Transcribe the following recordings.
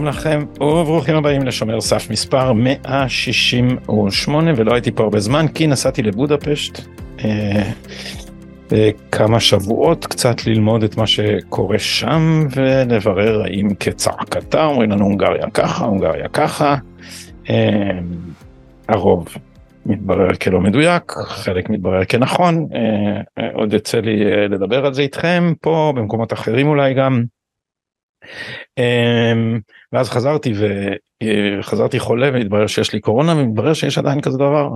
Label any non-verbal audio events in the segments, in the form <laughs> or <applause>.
שלום לכם וברוכים הבאים לשומר סף מספר 168 ולא הייתי פה הרבה זמן כי נסעתי לבודפשט אה, כמה שבועות קצת ללמוד את מה שקורה שם ולברר האם כצעקתה אומרים לנו הונגריה ככה הונגריה ככה אה, הרוב מתברר כלא מדויק חלק מתברר כנכון אה, אה, עוד יצא לי אה, לדבר על זה איתכם פה במקומות אחרים אולי גם. אמ, ואז חזרתי וחזרתי חולה והתברר שיש לי קורונה ומתברר שיש עדיין כזה דבר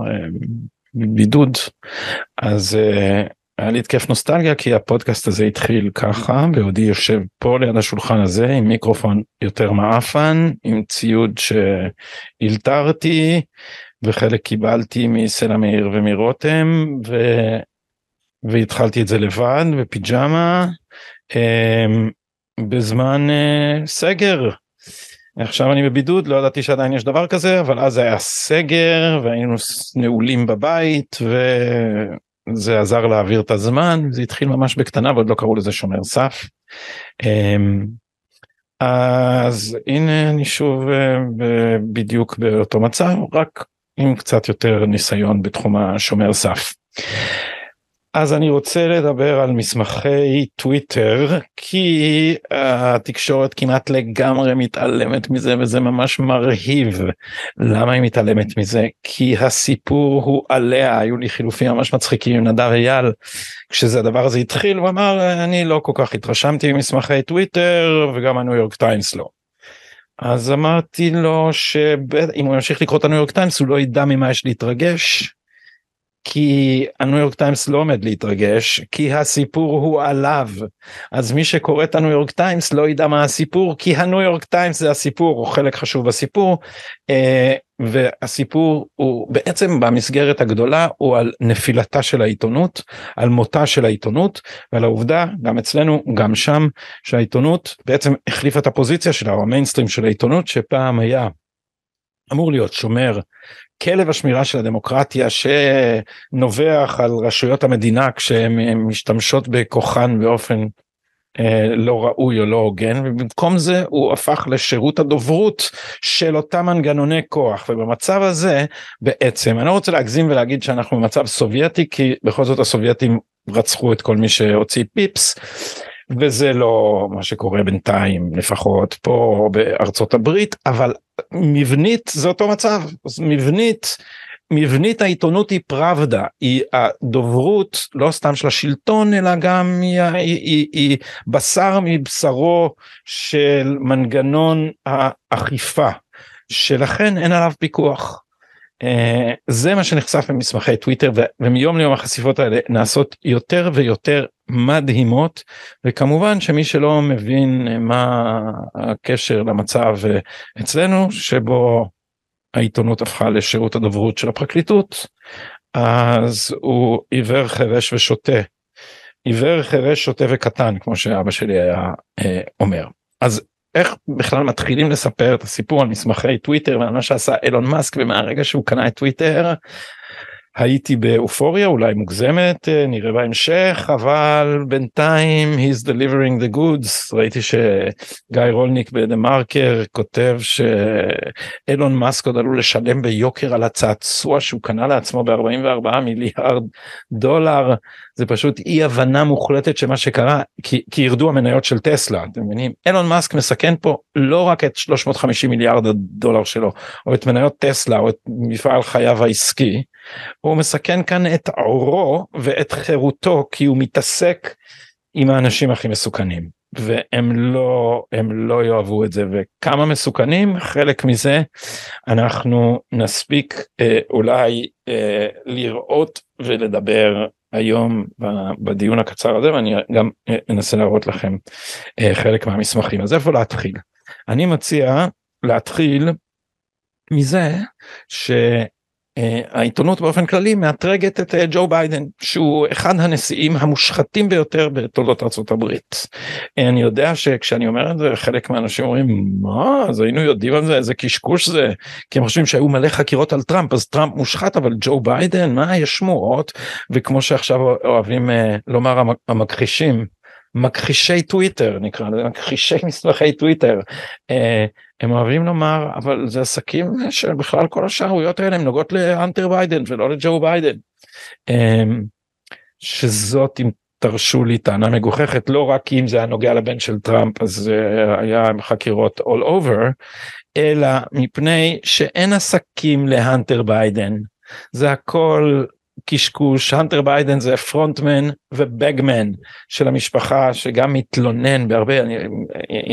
בידוד. אז היה לי התקף נוסטלגיה כי הפודקאסט הזה התחיל ככה בעודי יושב פה ליד השולחן הזה עם מיקרופון יותר מעפן עם ציוד שאילתרתי וחלק קיבלתי מסלע מאיר ומרותם ו... והתחלתי את זה לבד בפיג'מה. אמ, בזמן uh, סגר. עכשיו אני בבידוד לא ידעתי שעדיין יש דבר כזה אבל אז היה סגר והיינו נעולים בבית וזה עזר להעביר את הזמן זה התחיל ממש בקטנה ועוד לא קראו לזה שומר סף. Um, אז הנה אני שוב uh, בדיוק באותו מצב רק עם קצת יותר ניסיון בתחום השומר סף. אז אני רוצה לדבר על מסמכי טוויטר כי התקשורת כמעט לגמרי מתעלמת מזה וזה ממש מרהיב. למה היא מתעלמת מזה? כי הסיפור הוא עליה, היו לי חילופים ממש מצחיקים עם נדב אייל כשזה הדבר הזה התחיל הוא אמר אני לא כל כך התרשמתי ממסמכי טוויטר וגם הניו יורק טיימס לא. אז אמרתי לו שאם הוא ימשיך לקרוא את הניו יורק טיימס הוא לא ידע ממה יש להתרגש כי הניו יורק טיימס לא עומד להתרגש כי הסיפור הוא עליו. אז מי שקורא את הניו יורק טיימס לא ידע מה הסיפור כי הניו יורק טיימס זה הסיפור הוא חלק חשוב בסיפור אה, והסיפור הוא בעצם במסגרת הגדולה הוא על נפילתה של העיתונות על מותה של העיתונות ועל העובדה גם אצלנו גם שם שהעיתונות בעצם החליפה את הפוזיציה שלה או המיינסטרים של העיתונות שפעם היה אמור להיות שומר כלב השמירה של הדמוקרטיה שנובח על רשויות המדינה כשהן משתמשות בכוחן באופן אה, לא ראוי או לא הוגן ובמקום זה הוא הפך לשירות הדוברות של אותם מנגנוני כוח. ובמצב הזה בעצם אני לא רוצה להגזים ולהגיד שאנחנו במצב סובייטי כי בכל זאת הסובייטים רצחו את כל מי שהוציא פיפס וזה לא מה שקורה בינתיים לפחות פה בארצות הברית אבל מבנית זה אותו מצב אז מבנית מבנית העיתונות היא פראבדה היא הדוברות לא סתם של השלטון אלא גם היא, היא, היא, היא בשר מבשרו של מנגנון האכיפה שלכן אין עליו פיקוח. Uh, זה מה שנחשף במסמכי טוויטר ומיום ליום החשיפות האלה נעשות יותר ויותר מדהימות וכמובן שמי שלא מבין מה הקשר למצב אצלנו שבו העיתונות הפכה לשירות הדוברות של הפרקליטות אז הוא עיוור חירש ושוטה. עיוור חירש שוטה וקטן כמו שאבא שלי היה אה, אומר. אז איך בכלל מתחילים לספר את הסיפור על מסמכי טוויטר ועל מה שעשה אילון מאסק ומהרגע שהוא קנה את טוויטר הייתי באופוריה אולי מוגזמת אה, נראה בהמשך אבל בינתיים he's delivering the goods. ראיתי שגיא רולניק בדה מרקר כותב שאילון מאסק עוד עלול לשלם ביוקר על הצעצוע שהוא קנה לעצמו ב-44 מיליארד דולר זה פשוט אי הבנה מוחלטת שמה שקרה כי, כי ירדו המניות של טסלה אתם מבינים? אילון מאסק מסכן פה לא רק את 350 מיליארד הדולר שלו או את מניות טסלה או את מפעל חייו העסקי הוא מסכן כאן את עורו ואת חירותו כי הוא מתעסק עם האנשים הכי מסוכנים והם לא הם לא יאהבו את זה. וכמה מסוכנים? חלק מזה אנחנו נספיק אה, אולי אה, לראות ולדבר היום בדיון הקצר הזה ואני גם אה, אנסה להראות לכם אה, חלק מהמסמכים. אז איפה להתחיל? אני מציע להתחיל מזה ש... אה, העיתונות באופן כללי מאתרגת את אה, ג'ו ביידן שהוא אחד הנשיאים המושחתים ביותר בתולדות ארה"ב. אה, אני יודע שכשאני אומר את זה חלק מהאנשים אומרים מה? אז היינו יודעים על זה? איזה קשקוש זה. כי הם חושבים שהיו מלא חקירות על טראמפ אז טראמפ מושחת אבל ג'ו ביידן מה יש שמועות? וכמו שעכשיו אוהבים לומר המכחישים מכחישי טוויטר נקרא לזה מכחישי <laughs> מסמכי טוויטר אה, הם אוהבים לומר אבל זה עסקים שבכלל כל השערוריות האלה הן נוגעות להנטר ביידן ולא לג'ו ביידן. אה, שזאת אם תרשו לי טענה מגוחכת לא רק אם זה היה נוגע לבן של טראמפ אז זה היה חקירות all over אלא מפני שאין עסקים להנטר ביידן זה הכל קשקוש הנטר ביידן זה frontman ו bagman של המשפחה שגם מתלונן בהרבה אני,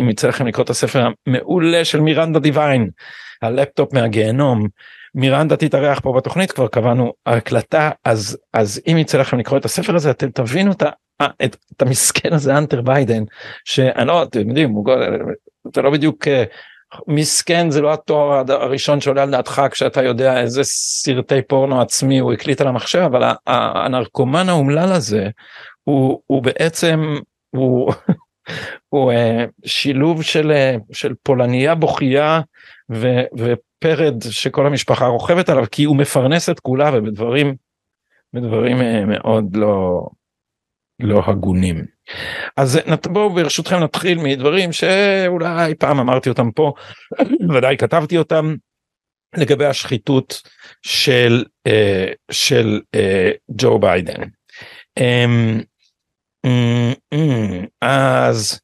אם יצא לכם לקרוא את הספר המעולה של מירנדה דיווין הלפטופ מהגיהנום מירנדה תתארח פה בתוכנית כבר קבענו הקלטה אז אז אם יצא לכם לקרוא את הספר הזה אתם תבינו את, את, את המסכן הזה הנטר ביידן שאני לא אתם יודעים זה לא בדיוק מסכן זה לא התואר הראשון שעולה על דעתך כשאתה יודע איזה סרטי פורנו עצמי הוא הקליט על המחשב אבל הנרקומן האומלל הזה הוא, הוא בעצם הוא, <laughs> הוא אה, שילוב של, אה, של פולניה בוכייה ו, ופרד שכל המשפחה רוכבת עליו כי הוא מפרנס את כולה ובדברים בדברים אה, מאוד לא לא הגונים. אז בואו ברשותכם נתחיל מדברים שאולי פעם אמרתי אותם פה, <laughs> ודאי כתבתי אותם, לגבי השחיתות של, אה, של אה, ג'ו ביידן. אמ, אמ, אמ, אז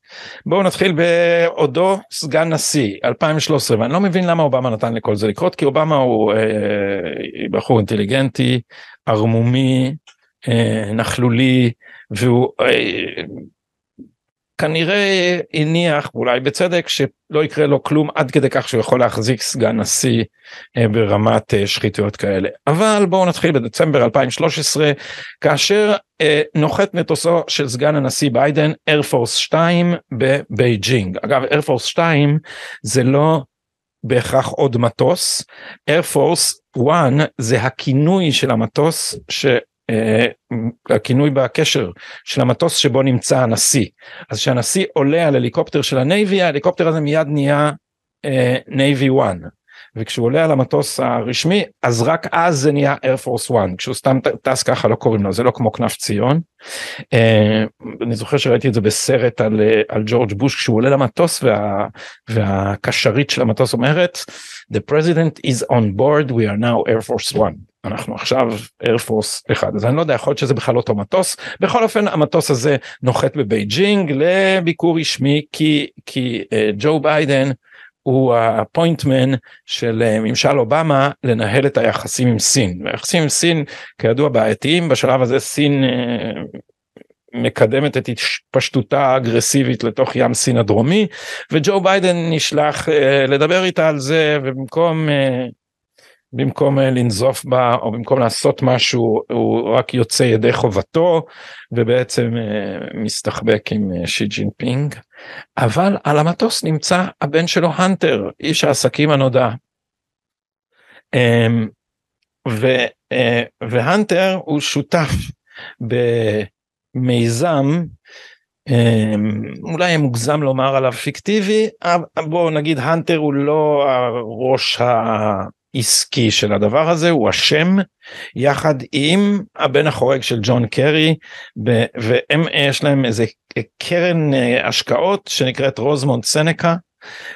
בואו נתחיל בעודו סגן נשיא 2013 ואני לא מבין למה אובמה נתן לכל זה לקרות כי אובמה הוא אה, בחור אינטליגנטי ערמומי אה, נכלולי והוא אה, כנראה הניח אולי בצדק שלא יקרה לו כלום עד כדי כך שהוא יכול להחזיק סגן נשיא אה, ברמת אה, שחיתויות כאלה. אבל בואו נתחיל בדצמבר 2013 כאשר נוחת מטוסו של סגן הנשיא ביידן Air Force 2 בבייג'ינג. אגב Air Force 2 זה לא בהכרח עוד מטוס. Air Force 1 זה הכינוי של המטוס ש... אה, הכינוי בקשר של המטוס שבו נמצא הנשיא. אז כשהנשיא עולה על הליקופטר של ה Navy ההליקופטר הזה מיד נהיה Navy אה, 1 וכשהוא עולה על המטוס הרשמי אז רק אז זה נהיה Air Force 1 כשהוא סתם טס ככה לא קוראים לו זה לא כמו כנף ציון. אה, אני זוכר שראיתי את זה בסרט על, על ג'ורג' בוש כשהוא עולה למטוס וה, והקשרית של המטוס אומרת The president is on board we are now Air Force 1 אנחנו עכשיו Air Force אחד. אז אני לא יודע יכול להיות שזה בכלל אותו מטוס. בכל אופן המטוס הזה נוחת בבייג'ינג לביקור רשמי כי כי אה, ג'ו ביידן הוא ה point man של אה, ממשל אובמה לנהל את היחסים עם סין. והיחסים עם סין כידוע בעייתיים. בשלב הזה סין אה, מקדמת את התפשטותה האגרסיבית לתוך ים סין הדרומי וג'ו ביידן נשלח אה, לדבר איתה על זה ובמקום אה, במקום אה, לנזוף בה או במקום לעשות משהו הוא רק יוצא ידי חובתו ובעצם אה, מסתחבק עם אה, שי ג'ינפינג אבל על המטוס נמצא הבן שלו הנטר איש העסקים הנודע. אמ, ו, והנטר הוא שותף במיזם אמ, אולי מוגזם לומר עליו פיקטיבי בוא נגיד הנטר הוא לא הראש עסקי של הדבר הזה הוא השם יחד עם הבן החורג של ג'ון קרי והם יש להם איזה קרן אה, השקעות שנקראת רוזמונד סנקה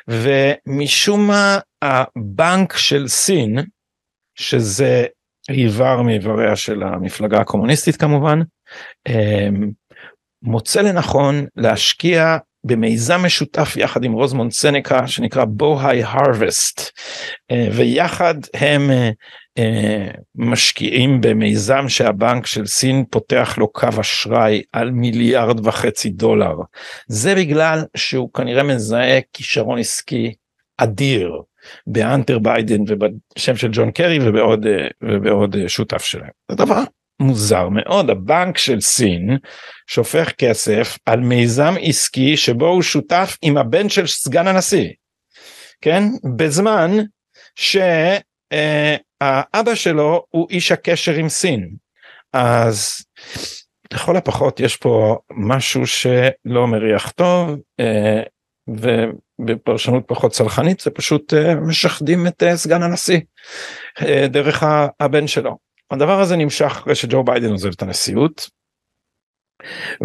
ומשום מה הבנק של סין שזה איבר מאיבריה של המפלגה הקומוניסטית כמובן אמ, מוצא לנכון להשקיע במיזם משותף יחד עם רוזמונד סנקה שנקרא בוהי הרווסט אה, ויחד הם אה, אה, משקיעים במיזם שהבנק של סין פותח לו קו אשראי על מיליארד וחצי דולר זה בגלל שהוא כנראה מזהה כישרון עסקי אדיר באנטר ביידן ובשם של ג'ון קרי ובעוד ובעוד שותף שלהם. זה דבר מוזר מאוד הבנק של סין שופך כסף על מיזם עסקי שבו הוא שותף עם הבן של סגן הנשיא כן בזמן שהאבא שלו הוא איש הקשר עם סין אז לכל הפחות יש פה משהו שלא מריח טוב אה, ובפרשנות פחות צלחנית זה פשוט אה, משחדים את אה, סגן הנשיא דרך הבן שלו. הדבר הזה נמשך אחרי שג'ו ביידן עוזב את הנשיאות.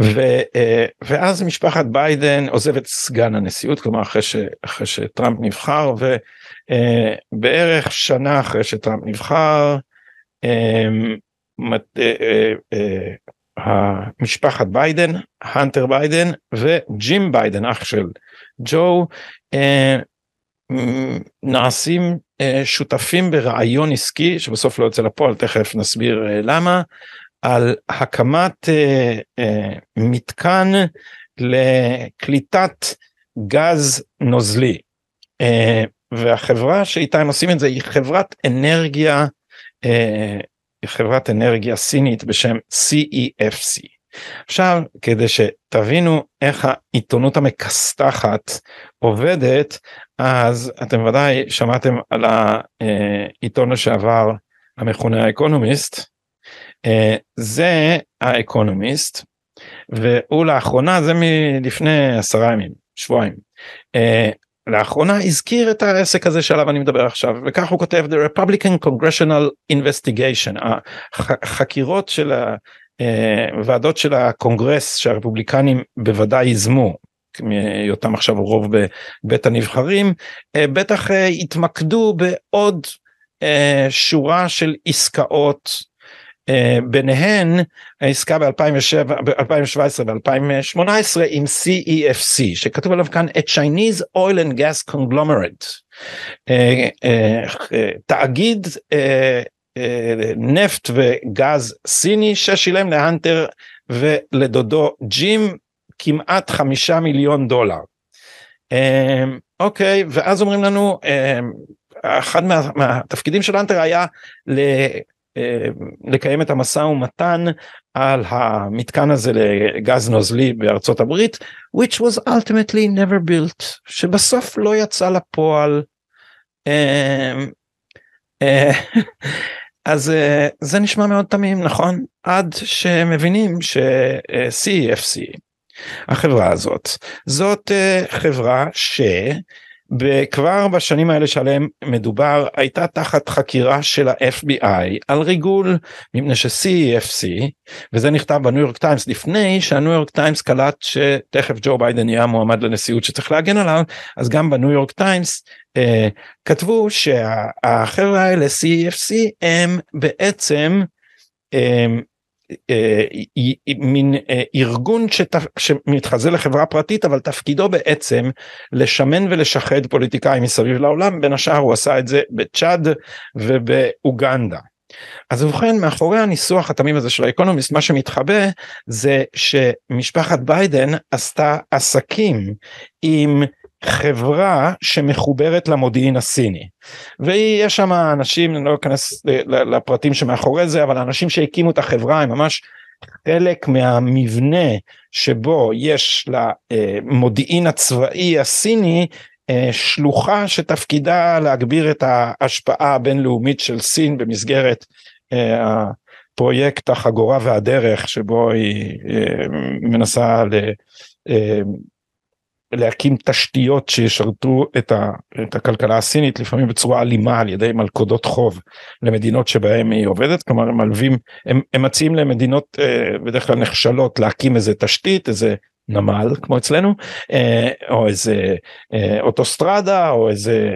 ו, אה, ואז משפחת ביידן עוזבת סגן הנשיאות כלומר אחרי, ש, אחרי שטראמפ נבחר ובערך שנה אחרי שטראמפ נבחר משפחת ביידן, הנטר ביידן וג'ים ביידן אח של ג'ו נעשים שותפים ברעיון עסקי שבסוף לא יוצא לפועל תכף נסביר למה על הקמת מתקן לקליטת גז נוזלי והחברה שאיתה הם עושים את זה היא חברת אנרגיה חברת אנרגיה סינית בשם CEFC. עכשיו כדי שתבינו איך העיתונות המכסתחת עובדת אז אתם ודאי שמעתם על העיתון לשעבר המכונה האקונומיסט זה האקונומיסט והוא לאחרונה זה מלפני עשרה ימים שבועיים לאחרונה הזכיר את העסק הזה שעליו אני מדבר עכשיו וכך הוא כותב the Republican Congressional Investigation החקירות של הוועדות של הקונגרס שהרפובליקנים בוודאי ייזמו מהיותם עכשיו רוב בבית הנבחרים בטח התמקדו בעוד שורה של עסקאות ביניהן העסקה ב-2017 ו-2018 עם CEFC שכתוב עליו כאן a Chinese oil and gas conglomerate תאגיד נפט וגז סיני ששילם להנטר ולדודו ג'ים כמעט חמישה מיליון דולר. אוקיי ואז אומרים לנו אחד מה, מהתפקידים של הנטר היה אה, לקיים את המשא ומתן על המתקן הזה לגז נוזלי בארצות הברית which was ultimately never built שבסוף לא יצא לפועל. אה, אה, אז זה נשמע מאוד תמים נכון? עד שמבינים ש-CEFC החברה הזאת זאת חברה ש... וכבר בשנים האלה שעליהם מדובר הייתה תחת חקירה של ה-FBI על ריגול מפני ש-CEFC וזה נכתב בניו יורק טיימס לפני שהניו יורק טיימס קלט שתכף ג'ו ביידן יהיה מועמד לנשיאות שצריך להגן עליו אז גם בניו יורק טיימס אה, כתבו שהחבר'ה האלה CEFC הם בעצם אה, מין אה, ארגון שמתחזה לחברה פרטית אבל תפקידו בעצם לשמן ולשחד פוליטיקאים מסביב לעולם בין השאר הוא עשה את זה בצ'אד ובאוגנדה. אז ובכן מאחורי הניסוח התמים הזה של האקונומיסט מה שמתחבא זה שמשפחת ביידן עשתה עסקים עם חברה שמחוברת למודיעין הסיני. ויש שם אנשים אני לא אכנס לפרטים שמאחורי זה אבל אנשים שהקימו את החברה הם ממש חלק מהמבנה שבו יש למודיעין הצבאי הסיני אה, שלוחה שתפקידה להגביר את ההשפעה הבינלאומית של סין במסגרת אה, הפרויקט החגורה והדרך שבו היא אה, מנסה להקים תשתיות שישרתו את, ה, את הכלכלה הסינית לפעמים בצורה אלימה על ידי מלכודות חוב למדינות שבהם היא עובדת. כלומר הם מלווים הם, הם מציעים למדינות אה, בדרך כלל נחשלות להקים איזה תשתית איזה נמל כמו אצלנו אה, או איזה אה, אוטוסטרדה או איזה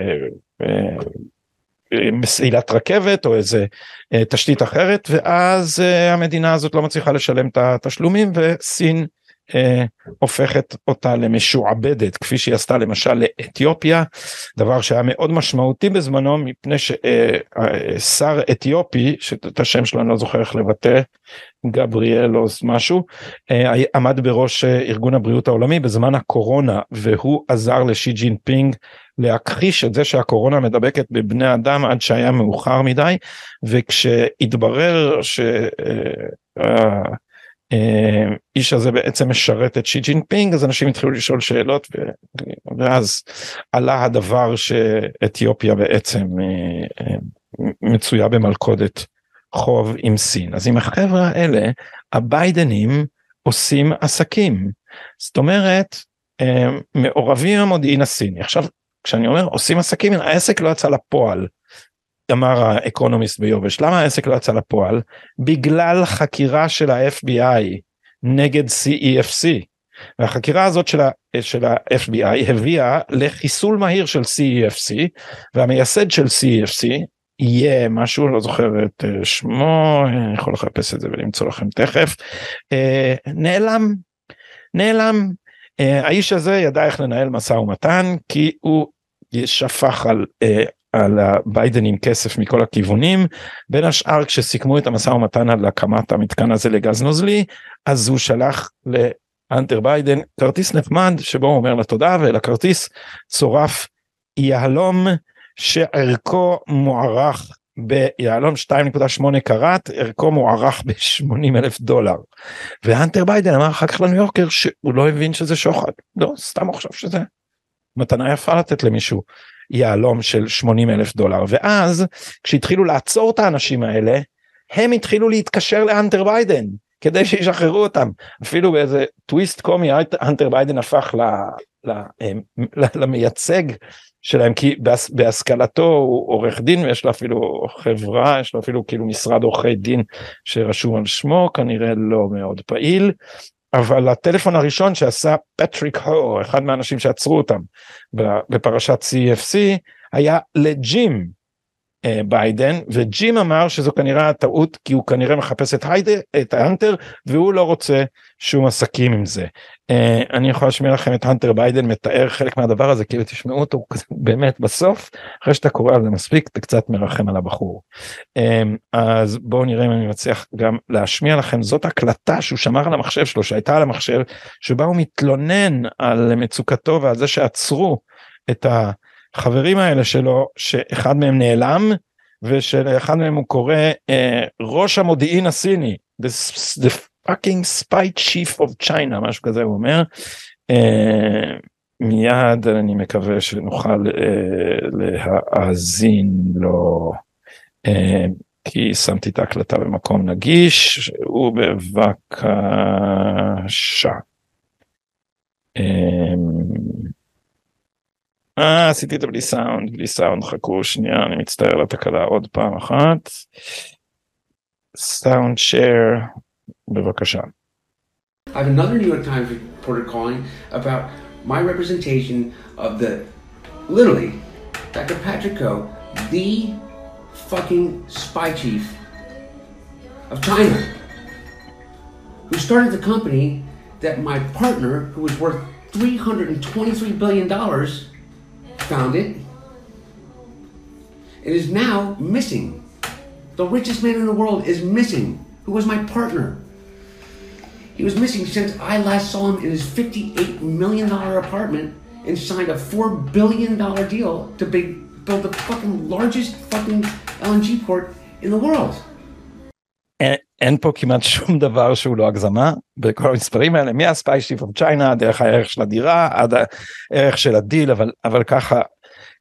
אה, מסילת רכבת או איזה אה, תשתית אחרת ואז אה, המדינה הזאת לא מצליחה לשלם את התשלומים וסין אה, הופכת אותה למשועבדת כפי שהיא עשתה למשל לאתיופיה דבר שהיה מאוד משמעותי בזמנו מפני ששר אה, אתיופי שאת השם שלו אני לא זוכר איך לבטא גבריאל או משהו אה, עמד בראש ארגון הבריאות העולמי בזמן הקורונה והוא עזר לשי ג'ינפינג להכחיש את זה שהקורונה מדבקת בבני אדם עד שהיה מאוחר מדי וכשהתברר ש... האיש הזה בעצם משרת את שי ג'ינפינג אז אנשים התחילו לשאול שאלות ואז עלה הדבר שאתיופיה בעצם אה, אה, מצויה במלכודת חוב עם סין. אז עם החברה האלה הביידנים עושים עסקים. זאת אומרת אה, מעורבים המודיעין הסיני. עכשיו כשאני אומר עושים עסקים העסק לא יצא לפועל אמר האקונומיסט ביובש למה העסק לא יצא לפועל בגלל חקירה של ה-FBI נגד CEFC. והחקירה הזאת של, ה-FBI הביאה לחיסול מהיר של CEFC והמייסד של CEFC יהיה משהו לא זוכר את אה, שמו אני יכול לחפש את זה ולמצוא לכם תכף אה, נעלם נעלם האיש הזה ידע איך לנהל משא ומתן כי הוא שפך על על ביידן עם כסף מכל הכיוונים בין השאר כשסיכמו את המשא ומתן על הקמת המתקן הזה לגז נוזלי אז הוא שלח להנטר ביידן כרטיס נחמד שבו הוא אומר לו תודה ולכרטיס צורף יהלום שערכו מוערך ביהלום 2.8 קראט ערכו מוערך ב-80 אלף דולר. והנטר ביידן אמר אחר כך לניו יורקר שהוא לא הבין שזה שוחד לא סתם הוא חושב שזה מתנה יפה לתת למישהו יהלום של 80 אלף דולר. ואז כשהתחילו לעצור את האנשים האלה הם התחילו להתקשר להנטר ביידן כדי שישחררו אותם. אפילו באיזה טוויסט קומי הנטר ביידן הפך ל, ל, ל, למייצג שלהם כי בהשכלתו הוא עורך דין ויש לו אפילו חברה יש לו אפילו כאילו משרד עורכי דין שרשום על שמו כנראה לא מאוד פעיל אבל הטלפון הראשון שעשה פטריק הו אחד מהאנשים שעצרו אותם בפרשת CFC היה לג'ים אה, ביידן וג'ים אמר שזו כנראה הטעות כי הוא כנראה מחפש את היידה את האנטר והוא לא רוצה שום עסקים עם זה. Uh, אני יכול להשמיע לכם את האנטר ביידן מתאר חלק מהדבר הזה כאילו תשמעו אותו באמת בסוף אחרי שאתה קורא על זה מספיק אתה קצת מרחם על הבחור. Um, אז בואו נראה אם אני מצליח גם להשמיע לכם זאת הקלטה שהוא שמר על המחשב שלו שהייתה על המחשב שבה הוא מתלונן על מצוקתו ועל זה שעצרו את. החברים האלה שלו שאחד מהם נעלם ושלאחד מהם הוא קורא אה, ראש המודיעין הסיני the, the fucking spy chief of China משהו כזה הוא אומר. אה, מיד אני מקווה שנוכל אה, להאזין לו אה, כי שמתי את ההקלטה במקום נגיש ובבקשה. אה, אה, עשיתי את זה בלי סאונד, בלי סאונד, חכו שנייה, אני מצטער על התקלה עוד פעם אחת. סאונד שייר, בבקשה. I have another New York Times reporter calling about my representation of the, literally, Dr. Patrick Coe, the fucking spy chief of China, who started the company that my partner, who was worth $323 billion, found it. It is now missing. The richest man in the world is missing, who was my partner. He was missing since I last saw him in his $58 million apartment and signed a $4 billion deal to build the fucking largest fucking LNG port in the world. אין פה כמעט שום דבר שהוא לא הגזמה בכל המספרים האלה מהספיישיפ אוף צ'יינה דרך הערך של הדירה עד הערך של הדיל אבל אבל ככה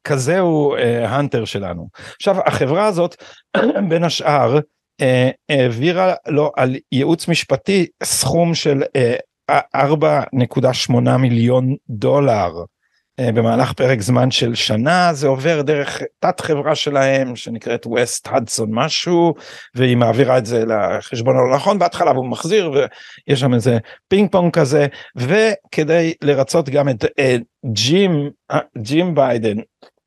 כזה הוא האנטר אה, שלנו. עכשיו החברה הזאת <clears throat> בין השאר העבירה לו על ייעוץ משפטי סכום של אה, 4.8 מיליון דולר. אה, במהלך פרק זמן של שנה זה עובר דרך תת חברה שלהם שנקראת ווסט הדסון משהו והיא מעבירה את זה לחשבון הלא נכון בהתחלה והוא מחזיר ויש שם איזה פינג פונג כזה וכדי לרצות גם את אה, ג'ים ג'ים ביידן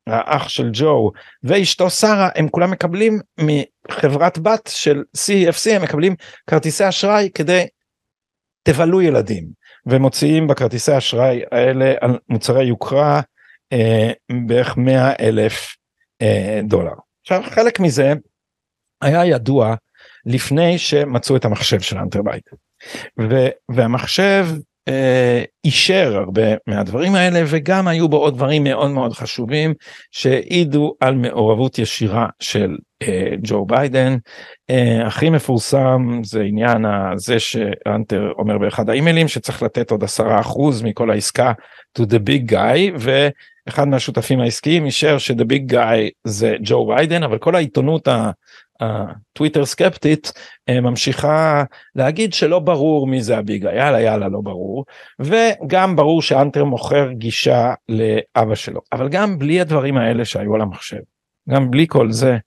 האח של ג'ו ואשתו שרה הם כולם מקבלים מחברת בת של CFC הם מקבלים כרטיסי אשראי כזה תבלו ילדים. ומוציאים בכרטיסי אשראי האלה על מוצרי יוקרה אה, בערך 100 אלף אה, דולר. עכשיו חלק מזה היה ידוע לפני שמצאו את המחשב של האנטר ביידן והמחשב אישר הרבה מהדברים האלה וגם היו בו עוד דברים מאוד מאוד חשובים שהעידו על מעורבות ישירה של אה, ג'ו ביידן. אה, הכי מפורסם זה עניין הזה שהאנטר אומר באחד האימיילים שצריך לתת עוד עשרה אחוז מכל העסקה to the big guy ואחד מהשותפים העסקיים אישר ש-the big guy זה ג'ו ביידן אבל כל העיתונות הטוויטר סקפטית אה, ממשיכה להגיד שלא ברור מי זה הביג יאללה יאללה לא ברור. וגם ברור שאנטר מוכר גישה לאבא שלו. אבל גם בלי הדברים האלה שהיו על המחשב גם בלי כל זה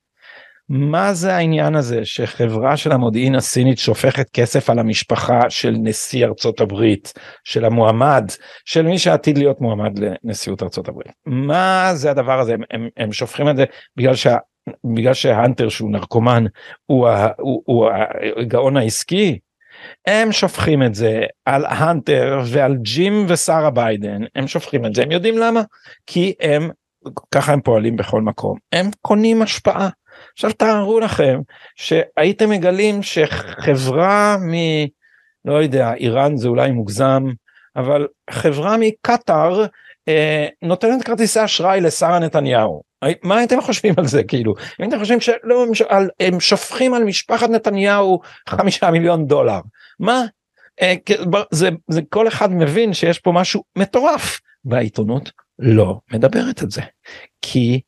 מה זה העניין הזה שחברה של המודיעין הסינית שופכת כסף על המשפחה של נשיא ארצות הברית, של המועמד, של מי שעתיד להיות מועמד לנשיאות ארצות הברית. מה זה הדבר הזה? הם, הם, הם שופכים את זה בגלל שה... בגלל שהאנטר שהוא נרקומן הוא, הוא, הוא הגאון העסקי הם שופכים את זה על האנטר ועל ג'ים ושרה ביידן הם שופכים את זה הם יודעים למה כי הם ככה הם פועלים בכל מקום הם קונים השפעה. עכשיו תארו לכם שהייתם מגלים שחברה מ... לא יודע איראן זה אולי מוגזם אבל חברה מקטאר אה, נותנת כרטיסי אשראי לשרה נתניהו. מה הייתם חושבים על זה כאילו? אם אתם חושבים שלא הם שופכים על משפחת נתניהו חמישה מיליון דולר מה? אה, זה, זה כל אחד מבין שיש פה משהו מטורף. והעיתונות לא מדברת את זה כי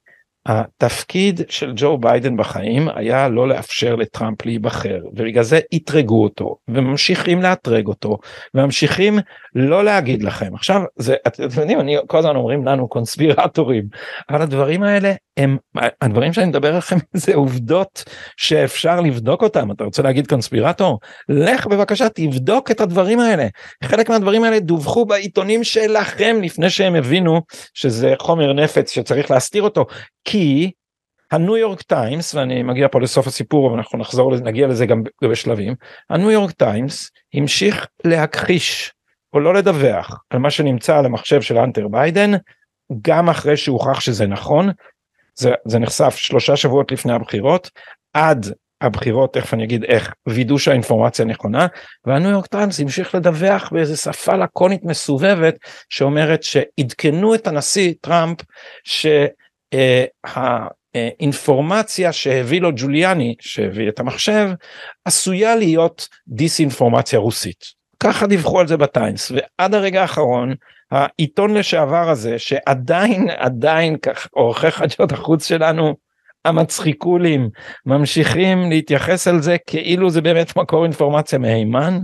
התפקיד של ג'ו ביידן בחיים היה לא לאפשר לטראמפ להיבחר ובגלל זה אתרגו אותו וממשיכים לאתרג אותו וממשיכים לא להגיד לכם. עכשיו זה אתם יודעים אני כל הזמן אומרים לנו קונספירטורים אבל הדברים האלה הם הדברים שאני מדבר עליכם <laughs> זה עובדות שאפשר לבדוק אותם אתה רוצה להגיד קונספירטור לך בבקשה תבדוק את הדברים האלה. חלק מהדברים האלה דווחו בעיתונים שלכם לפני שהם הבינו שזה חומר נפץ שצריך להסתיר אותו. כי הניו יורק טיימס ואני מגיע פה לסוף הסיפור אבל אנחנו נחזור נגיע לזה גם בשלבים הניו יורק טיימס המשיך להכחיש או לא לדווח על מה שנמצא על המחשב של האנטר ביידן גם אחרי שהוכח שזה נכון זה, זה נחשף שלושה שבועות לפני הבחירות עד הבחירות תכף אני אגיד איך וידאו שהאינפורמציה נכונה והניו יורק טיימס המשיך לדווח באיזה שפה לקונית מסובבת שאומרת שעדכנו את הנשיא טראמפ שהאינפורמציה שהביא לו ג'וליאני שהביא את המחשב עשויה להיות דיסאינפורמציה רוסית ככה דיווחו על זה בטיימס. ועד הרגע האחרון העיתון לשעבר הזה שעדיין עדיין כך עורכי חדשות החוץ שלנו המצחיקולים ממשיכים להתייחס על זה כאילו זה באמת מקור אינפורמציה מהימן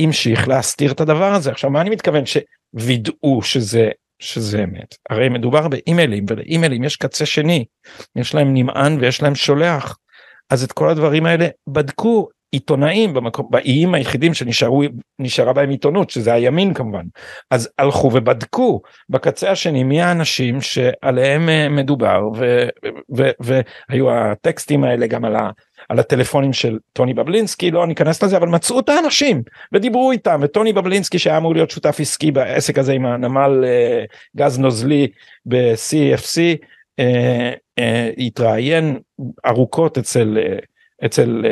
המשיך להסתיר את הדבר הזה. עכשיו מה אני מתכוון? שווידאו שזה שזה אמת. הרי מדובר באימיילים ולאימיילים יש קצה שני. יש להם נמען ויש להם שולח. אז את כל הדברים האלה בדקו עיתונאים במקום באיים היחידים שנשארו נשארה בהם עיתונות שזה הימין כמובן. אז הלכו ובדקו בקצה השני מי האנשים שעליהם אה, מדובר והיו הטקסטים האלה גם על, ה, על הטלפונים של טוני בבלינסקי לא ניכנס לזה אבל מצאו את האנשים ודיברו איתם וטוני בבלינסקי שהיה אמור להיות שותף עסקי בעסק הזה עם הנמל אה, גז נוזלי ב-CFC אה, התראיין ארוכות אצל אצל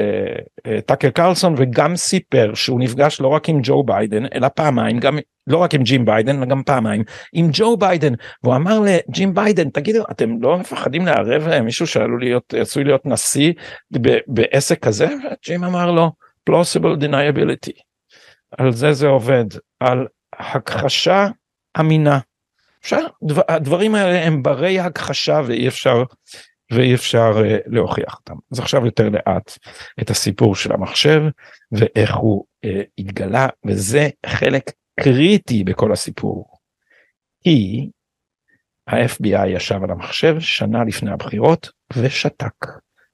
טאקר אה, קרלסון וגם סיפר שהוא נפגש לא רק עם ג'ו ביידן אלא פעמיים גם לא רק עם ג'ים ביידן אלא גם פעמיים עם ג'ו ביידן. והוא אמר לג'ים ביידן תגידו אתם לא מפחדים לערב מישהו שעלול להיות עשוי להיות נשיא בעסק כזה? ג'ים אמר לו plausible deniability. על זה זה עובד על הכחשה אמינה. אפשר הדברים האלה הם ברי הכחשה ואי אפשר ואי אפשר uh, להוכיח אותם. אז עכשיו יותר לאט את הסיפור של המחשב ואיך הוא uh, התגלה וזה חלק קריטי בכל הסיפור. כי ה-FBI ישב על המחשב שנה לפני הבחירות ושתק.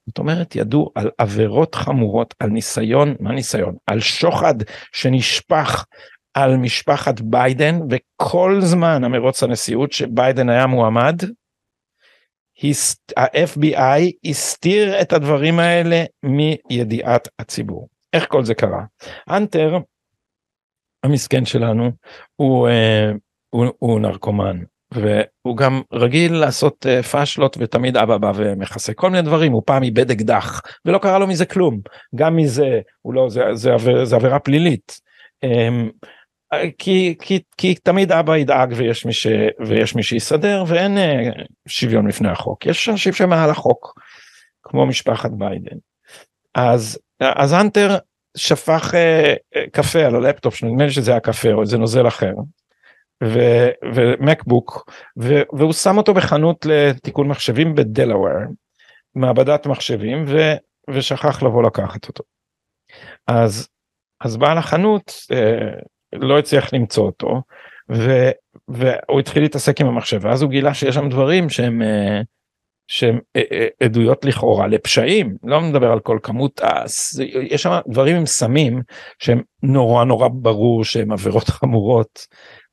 זאת אומרת ידעו על עבירות חמורות על ניסיון מה ניסיון על שוחד שנשפך על משפחת ביידן וכל זמן המרוץ הנשיאות שביידן היה מועמד ה-FBI הסתיר את הדברים האלה מידיעת הציבור. איך כל זה קרה? אנטר, המסכן שלנו, הוא, אה, הוא, הוא נרקומן. והוא גם רגיל לעשות uh, פאשלות ותמיד אבא בא ומכסה כל מיני דברים הוא פעם איבד אקדח ולא קרה לו מזה כלום גם מזה הוא לא זה זה, זה, זה עבירה פלילית. אממ, כי, כי, כי תמיד אבא ידאג ויש מי, ש, ויש מי שיסדר ואין אה, שוויון לפני החוק יש אנשים שמעל החוק כמו משפחת ביידן אז אז האנטר שפך אה, אה, קפה על הלפטופ שנדמה לי שזה היה קפה או איזה נוזל אחר ו, ו MacBook ו, והוא שם אותו בחנות לתיקון מחשבים בדלאוור מעבדת מחשבים ו, ושכח לבוא לקחת אותו. אז אז בעל החנות לא הצליח למצוא אותו ו, והוא התחיל להתעסק עם המחשב ואז הוא גילה שיש שם דברים שהם אה, שהן אה, אה, עדויות לכאורה לפשעים. לא מדבר על כל כמות יש שם דברים עם סמים שהם נורא נורא ברור שהם עבירות <laughs> חמורות.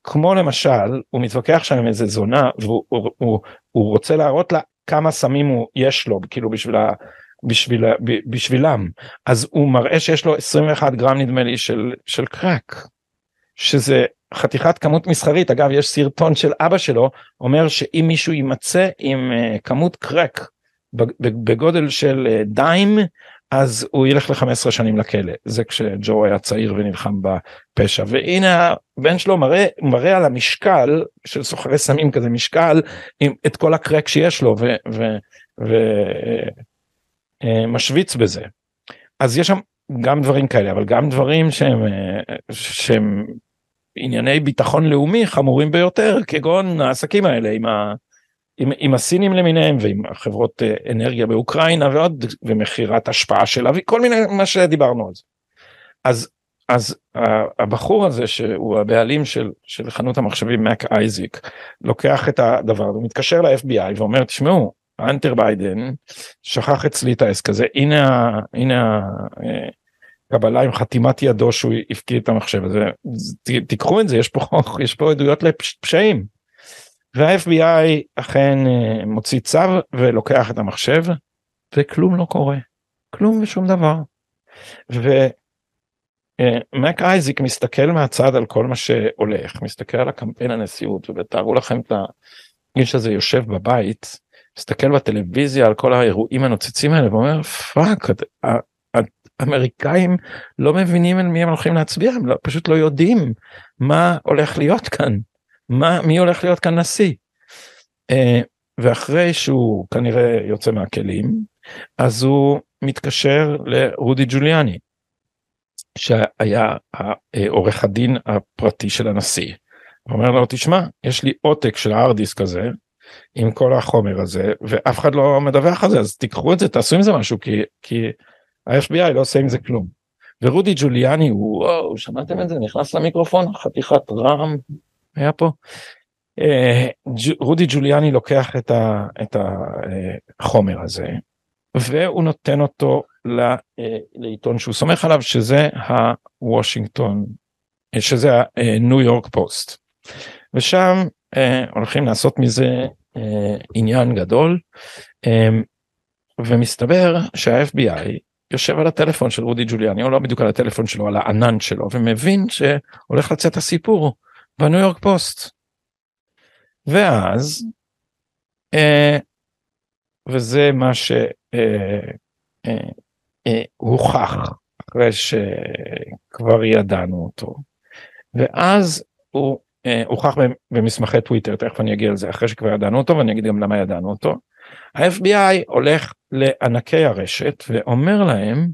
כמו למשל הוא מתווכח שם עם איזה זונה והוא הוא, הוא, הוא רוצה להראות לה כמה סמים הוא יש לו כאילו בשביל ה... בשביל, בשבילם. אז הוא מראה שיש לו 21 גרם נדמה לי של, של קרק שזה חתיכת כמות מסחרית. אגב יש סרטון של אבא שלו אומר שאם מישהו יימצא עם uh, כמות קרק בגודל של uh, דיים אז הוא ילך ל-15 שנים לכלא. זה כשג'ו היה צעיר ונלחם בפשע. והנה הבן שלו מראה מראה על המשקל של סוחרי סמים כזה משקל עם את כל הקרק שיש לו ומשוויץ uh, בזה. אז יש שם גם דברים כאלה אבל גם דברים שהם שהם ענייני ביטחון לאומי חמורים ביותר כגון העסקים האלה עם, ה, עם, עם הסינים למיניהם ועם החברות אה, אנרגיה באוקראינה ועוד ומכירת השפעה של אבי כל מיני מה שדיברנו על זה. אז אז הבחור הזה שהוא הבעלים של, של חנות המחשבים מק אייזיק לוקח את הדבר הוא מתקשר ל-FBI ואומר תשמעו אנטר ביידן שכח אצלי את העסק הזה הנה הנה אה, קבלה עם חתימת ידו שהוא הפקיד את המחשב הזה תיקחו את זה יש פה <laughs> יש פה עדויות לפשעים. וה-FBI אכן אה, מוציא צו ולוקח את המחשב וכלום לא קורה כלום ושום דבר. ומק אייזיק מסתכל מהצד על כל מה שהולך מסתכל על הקמפיין הנשיאות ותארו לכם את האיש הזה יושב בבית מסתכל בטלוויזיה על כל האירועים הנוצצים האלה ואומר fuck אמריקאים לא מבינים על מי הם הולכים להצביע הם לא, פשוט לא יודעים מה הולך להיות כאן מה מי הולך להיות כאן נשיא. אה, ואחרי שהוא כנראה יוצא מהכלים אז הוא מתקשר לרודי ג'וליאני שהיה עורך הדין הפרטי של הנשיא. הוא אומר לו תשמע יש לי עותק של הארדיסק הזה עם כל החומר הזה ואף אחד לא מדווח על זה אז תיקחו את זה תעשו עם זה משהו כי כי ה-FBI לא עושה עם זה כלום. ורודי ג'וליאני וואו שמעתם את זה נכנס למיקרופון חתיכת רעם היה פה. אה, רודי ג'וליאני לוקח את, ה, את החומר הזה והוא נותן אותו אה, לעיתון שהוא סומך עליו שזה הוושינגטון שזה הניו יורק פוסט. ושם אה, הולכים לעשות מזה עניין גדול ומסתבר שה-FBI יושב על הטלפון של רודי ג'וליאני או לא בדיוק על הטלפון שלו על הענן שלו ומבין שהולך לצאת הסיפור בניו יורק פוסט. ואז אה, וזה מה שהוכח אה, אה, אה, אחרי שכבר ידענו אותו ואז הוא אה, הוכח במסמכי טוויטר תכף אני אגיע לזה אחרי שכבר ידענו אותו ואני אגיד גם למה ידענו אותו. ה-FBI הולך לענקי הרשת ואומר להם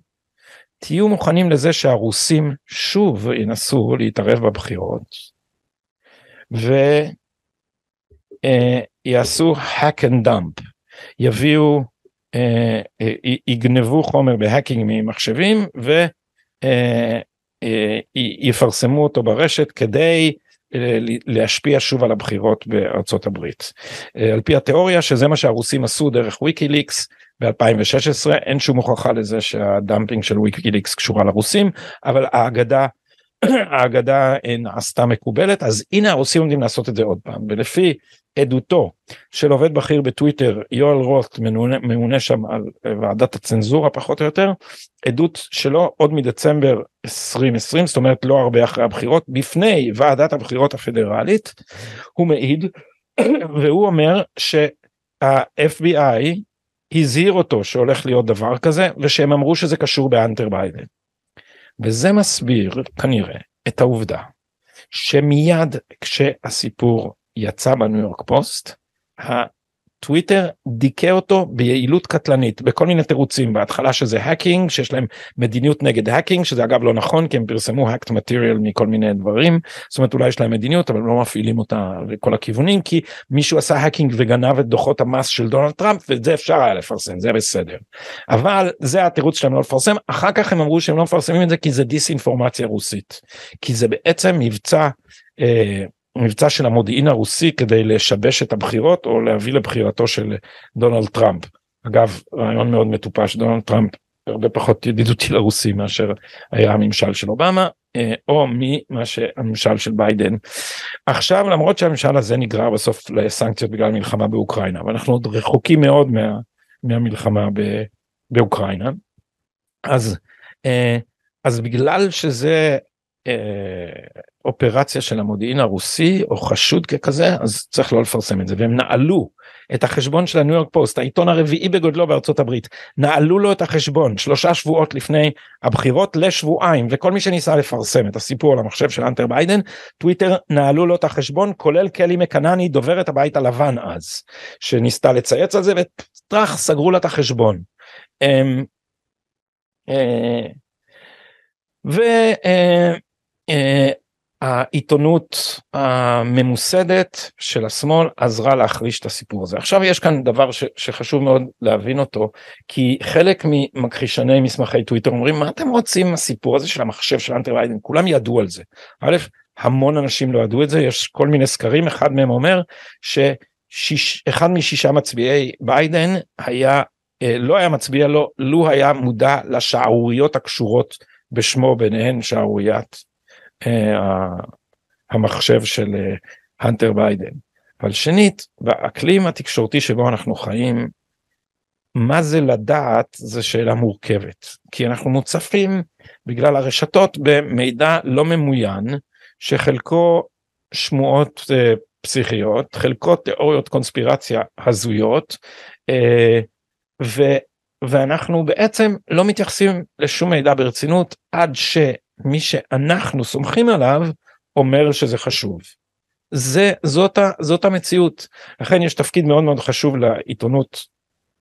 תהיו מוכנים לזה שהרוסים שוב ינסו להתערב בבחירות ויעשו hack and dump. יביאו אה, אה, יגנבו חומר ב hacking ממחשבים ויפרסמו אותו ברשת כדי להשפיע שוב על הבחירות בארצות הברית. אה, על פי התיאוריה שזה מה שהרוסים עשו דרך ויקיליקס ב-2016 אין שום הוכחה לזה שה dumping של ויקיליקס קשורה לרוסים אבל האגדה <coughs> האגדה נעשתה מקובלת אז הנה הרוסים עומדים לעשות את זה עוד פעם ולפי עדותו של עובד בכיר בטוויטר יואל רוט ממונה, שם על ועדת הצנזורה פחות או יותר עדות שלו עוד מדצמבר 2020 זאת אומרת לא הרבה אחרי הבחירות בפני ועדת הבחירות הפדרלית הוא מעיד <coughs> והוא אומר שה-FBI הזהיר אותו שהולך להיות דבר כזה ושהם אמרו שזה קשור באנטר ביידן. וזה מסביר כנראה את העובדה שמיד כשהסיפור יצא בניו יורק פוסט טוויטר דיכא אותו ביעילות קטלנית בכל מיני תירוצים בהתחלה שזה hacking שיש להם מדיניות נגד hacking שזה אגב לא נכון כי הם פרסמו hacked material מכל מיני דברים זאת אומרת אולי יש להם מדיניות אבל לא מפעילים אותה לכל הכיוונים כי מישהו עשה hacking וגנב את דוחות המס של דונלד טראמפ ואת זה אפשר היה לפרסם זה בסדר אבל זה התירוץ שלהם לא לפרסם אחר כך הם אמרו שהם לא מפרסמים את זה כי זה דיסאינפורמציה רוסית כי זה בעצם מבצע. אה, מבצע של המודיעין הרוסי כדי לשבש את הבחירות או להביא לבחירתו של דונלד טראמפ. אגב רעיון מאוד מטופש דונלד טראמפ הרבה פחות ידידותי לרוסים מאשר היה הממשל של אובמה אה, או ממה שהממשל של ביידן. עכשיו למרות שהממשל הזה נגרר בסוף לסנקציות בגלל מלחמה באוקראינה ואנחנו עוד רחוקים מאוד מה, מהמלחמה ב, באוקראינה אז אה, אז בגלל שזה אה, אופרציה של המודיעין הרוסי או חשוד ככזה אז צריך לא לפרסם את זה והם נעלו את החשבון של הניו יורק פוסט העיתון הרביעי בגודלו בארצות הברית נעלו לו את החשבון שלושה שבועות לפני הבחירות לשבועיים וכל מי שניסה לפרסם את הסיפור על המחשב של האנטר ביידן טוויטר נעלו לו את החשבון כולל קיילי מקנני דוברת הבית הלבן אז שניסתה לצייץ על זה וטראח סגרו לה את החשבון. אמ, אה, ו... העיתונות הממוסדת של השמאל עזרה להחריש את הסיפור הזה. עכשיו יש כאן דבר ש, שחשוב מאוד להבין אותו, כי חלק ממכחישני מסמכי טוויטר אומרים מה אתם רוצים הסיפור הזה של המחשב של אנטר ביידן, כולם ידעו על זה. א', המון אנשים לא ידעו את זה, יש כל מיני סקרים, אחד מהם אומר שאחד משישה מצביעי ביידן היה, אה, לא היה מצביע לו, לו היה מודע לשערוריות הקשורות בשמו ביניהן שערוריית המחשב של אה, הנטר ביידן. אבל שנית, באקלים התקשורתי שבו אנחנו חיים, מה זה לדעת זה שאלה מורכבת, כי אנחנו מוצפים בגלל הרשתות במידע לא ממוין, שחלקו שמועות uh, פסיכיות, חלקו תיאוריות קונספירציה הזויות, uh, ו, ואנחנו בעצם לא מתייחסים לשום מידע ברצינות עד ש... מי שאנחנו סומכים עליו אומר שזה חשוב. זה זאת ה, זאת המציאות לכן יש תפקיד מאוד מאוד חשוב לעיתונות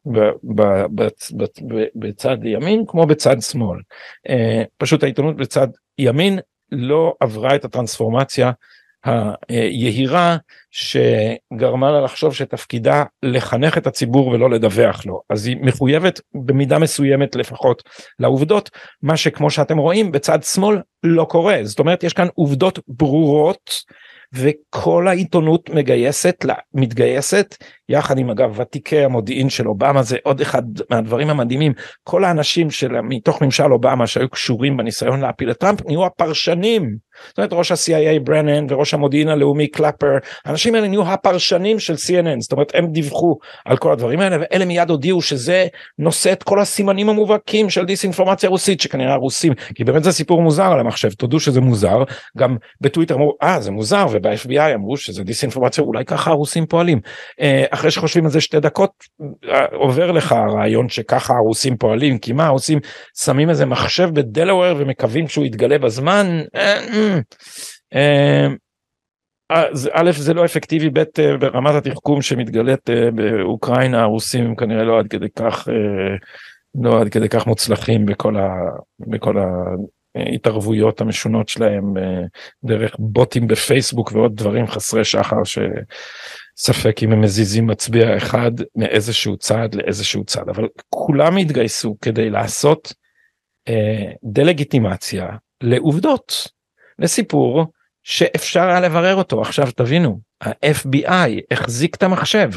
ב, ב, ב, ב, ב, בצד ימין כמו בצד שמאל uh, פשוט העיתונות בצד ימין לא עברה את הטרנספורמציה היהירה שגרמה לה לחשוב שתפקידה לחנך את הציבור ולא לדווח לו. אז היא מחויבת במידה מסוימת לפחות לעובדות. מה שכמו שאתם רואים בצד שמאל לא קורה. זאת אומרת יש כאן עובדות ברורות וכל העיתונות מגייסת מתגייסת יחד עם אגב ותיקי המודיעין של אובמה זה עוד אחד מהדברים המדהימים כל האנשים של מתוך ממשל אובמה שהיו קשורים בניסיון להפיל את טראמפ נהיו הפרשנים. זאת אומרת ראש ה-CIA ברנן וראש המודיעין הלאומי קלאפר האנשים האלה נהיו הפרשנים של CNN זאת אומרת הם דיווחו על כל הדברים האלה ואלה מיד הודיעו שזה נושא את כל הסימנים המובהקים של דיסאינפורמציה רוסית שכנראה הרוסים כי באמת זה סיפור מוזר על המחשב תודו שזה מוזר גם בטוויטר אמרו אה זה מוזר וב-FBI אמרו שזה דיסאינפורמציה אולי ככה הרוסים פועלים. אה, אחרי שחושבים על זה שתי דקות עובר לך הרעיון שככה הרוסים פועלים כי מה הרוסים שמים איזה מחשב בדלוור ומקווים שהוא יתגלה בזמן. אז א' זה לא אפקטיבי ב' ברמת התחכום שמתגלית באוקראינה הרוסים כנראה לא עד כדי כך לא עד כדי כך מוצלחים בכל ה... בכל ה... התערבויות המשונות שלהם דרך בוטים בפייסבוק ועוד דברים חסרי שחר ש... ספק אם הם מזיזים מצביע אחד מאיזשהו צעד לאיזשהו צעד אבל כולם התגייסו כדי לעשות אה, דה-לגיטימציה לעובדות. לסיפור שאפשר היה לברר אותו. עכשיו תבינו ה-FBI החזיק את המחשב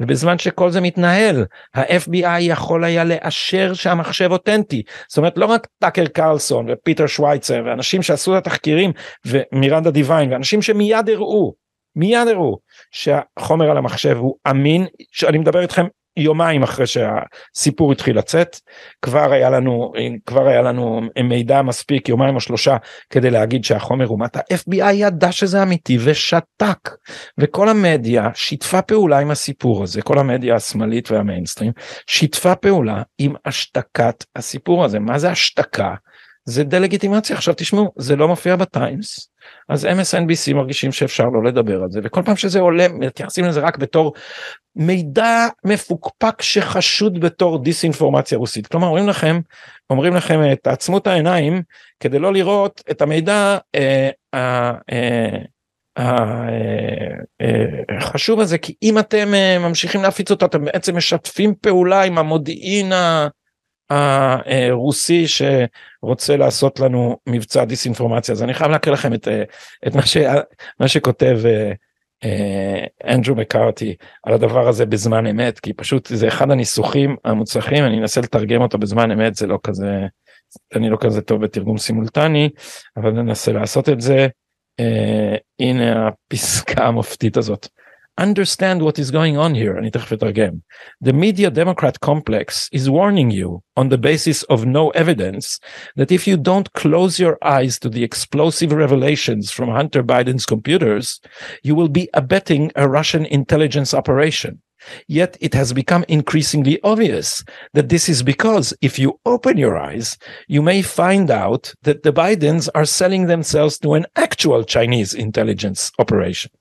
ובזמן שכל זה מתנהל ה-FBI יכול היה לאשר שהמחשב אותנטי. זאת אומרת לא רק טאקר קרלסון ופיטר שווייצר ואנשים שעשו את התחקירים ומירנדה דיוויין ואנשים שמיד הראו מיד הראו שהחומר על המחשב הוא אמין. שאני מדבר איתכם יומיים אחרי שהסיפור התחיל לצאת. כבר היה לנו כבר היה לנו מידע מספיק יומיים או שלושה כדי להגיד שהחומר אומת ה-FBI ידע שזה אמיתי ושתק. וכל המדיה שיתפה פעולה עם הסיפור הזה. כל המדיה השמאלית והמיינסטרים שיתפה פעולה עם השתקת הסיפור הזה. מה זה השתקה זה דה לגיטימציה עכשיו תשמעו זה לא מופיע בטיימס אז MSNBC מרגישים שאפשר לא לדבר על זה וכל פעם שזה עולה מתייחסים לזה רק בתור מידע מפוקפק שחשוד בתור דיסאינפורמציה רוסית. כלומר אומרים לכם אומרים לכם אה, תעצמו את העיניים כדי לא לראות את המידע אה, אה, אה, החשוב הזה כי אם אתם ממשיכים להפיץ אותו אתם בעצם משתפים פעולה עם המודיעין הרוסי שרוצה לעשות לנו מבצע דיסאינפורמציה אז אני חייב להקריא לכם את, את מה, ש, מה שכותב אנדרו מקארטי על הדבר הזה בזמן אמת כי פשוט זה אחד הניסוחים המוצלחים אני אנסה לתרגם אותו בזמן אמת זה לא כזה אני לא כזה טוב בתרגום סימולטני אבל ננסה לעשות את זה. הנה הפסקה המופתית הזאת. understand what is going on here אני תכף אתרגם. The media democrat complex is warning you on the basis of no evidence that if you don't close your eyes to the explosive revelations from Hunter Biden's computers you will be abetting a Russian intelligence operation. Yet it has become increasingly obvious that this is because if you open your eyes, you may find out that the Bidens are selling themselves to an actual Chinese intelligence operation.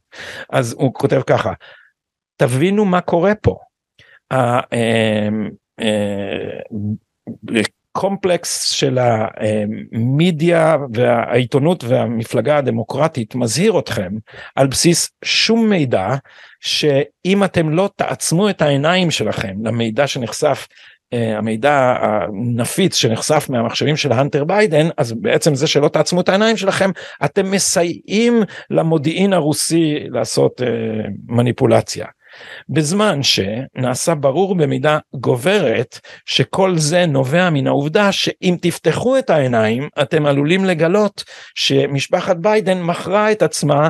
אז הוא כותב ככה, תבינו מה קורה פה. הקומפלקס של המדיה והעיתונות והמפלגה הדמוקרטית מזהיר אתכם על בסיס שום מידע שאם אתם לא תעצמו את העיניים שלכם למידע שנחשף המידע הנפיץ שנחשף מהמחשבים של הנטר ביידן אז בעצם זה שלא תעצמו את העיניים שלכם אתם מסייעים למודיעין הרוסי לעשות אה, מניפולציה. בזמן שנעשה ברור במידה גוברת שכל זה נובע מן העובדה שאם תפתחו את העיניים אתם עלולים לגלות שמשפחת ביידן מכרה את עצמה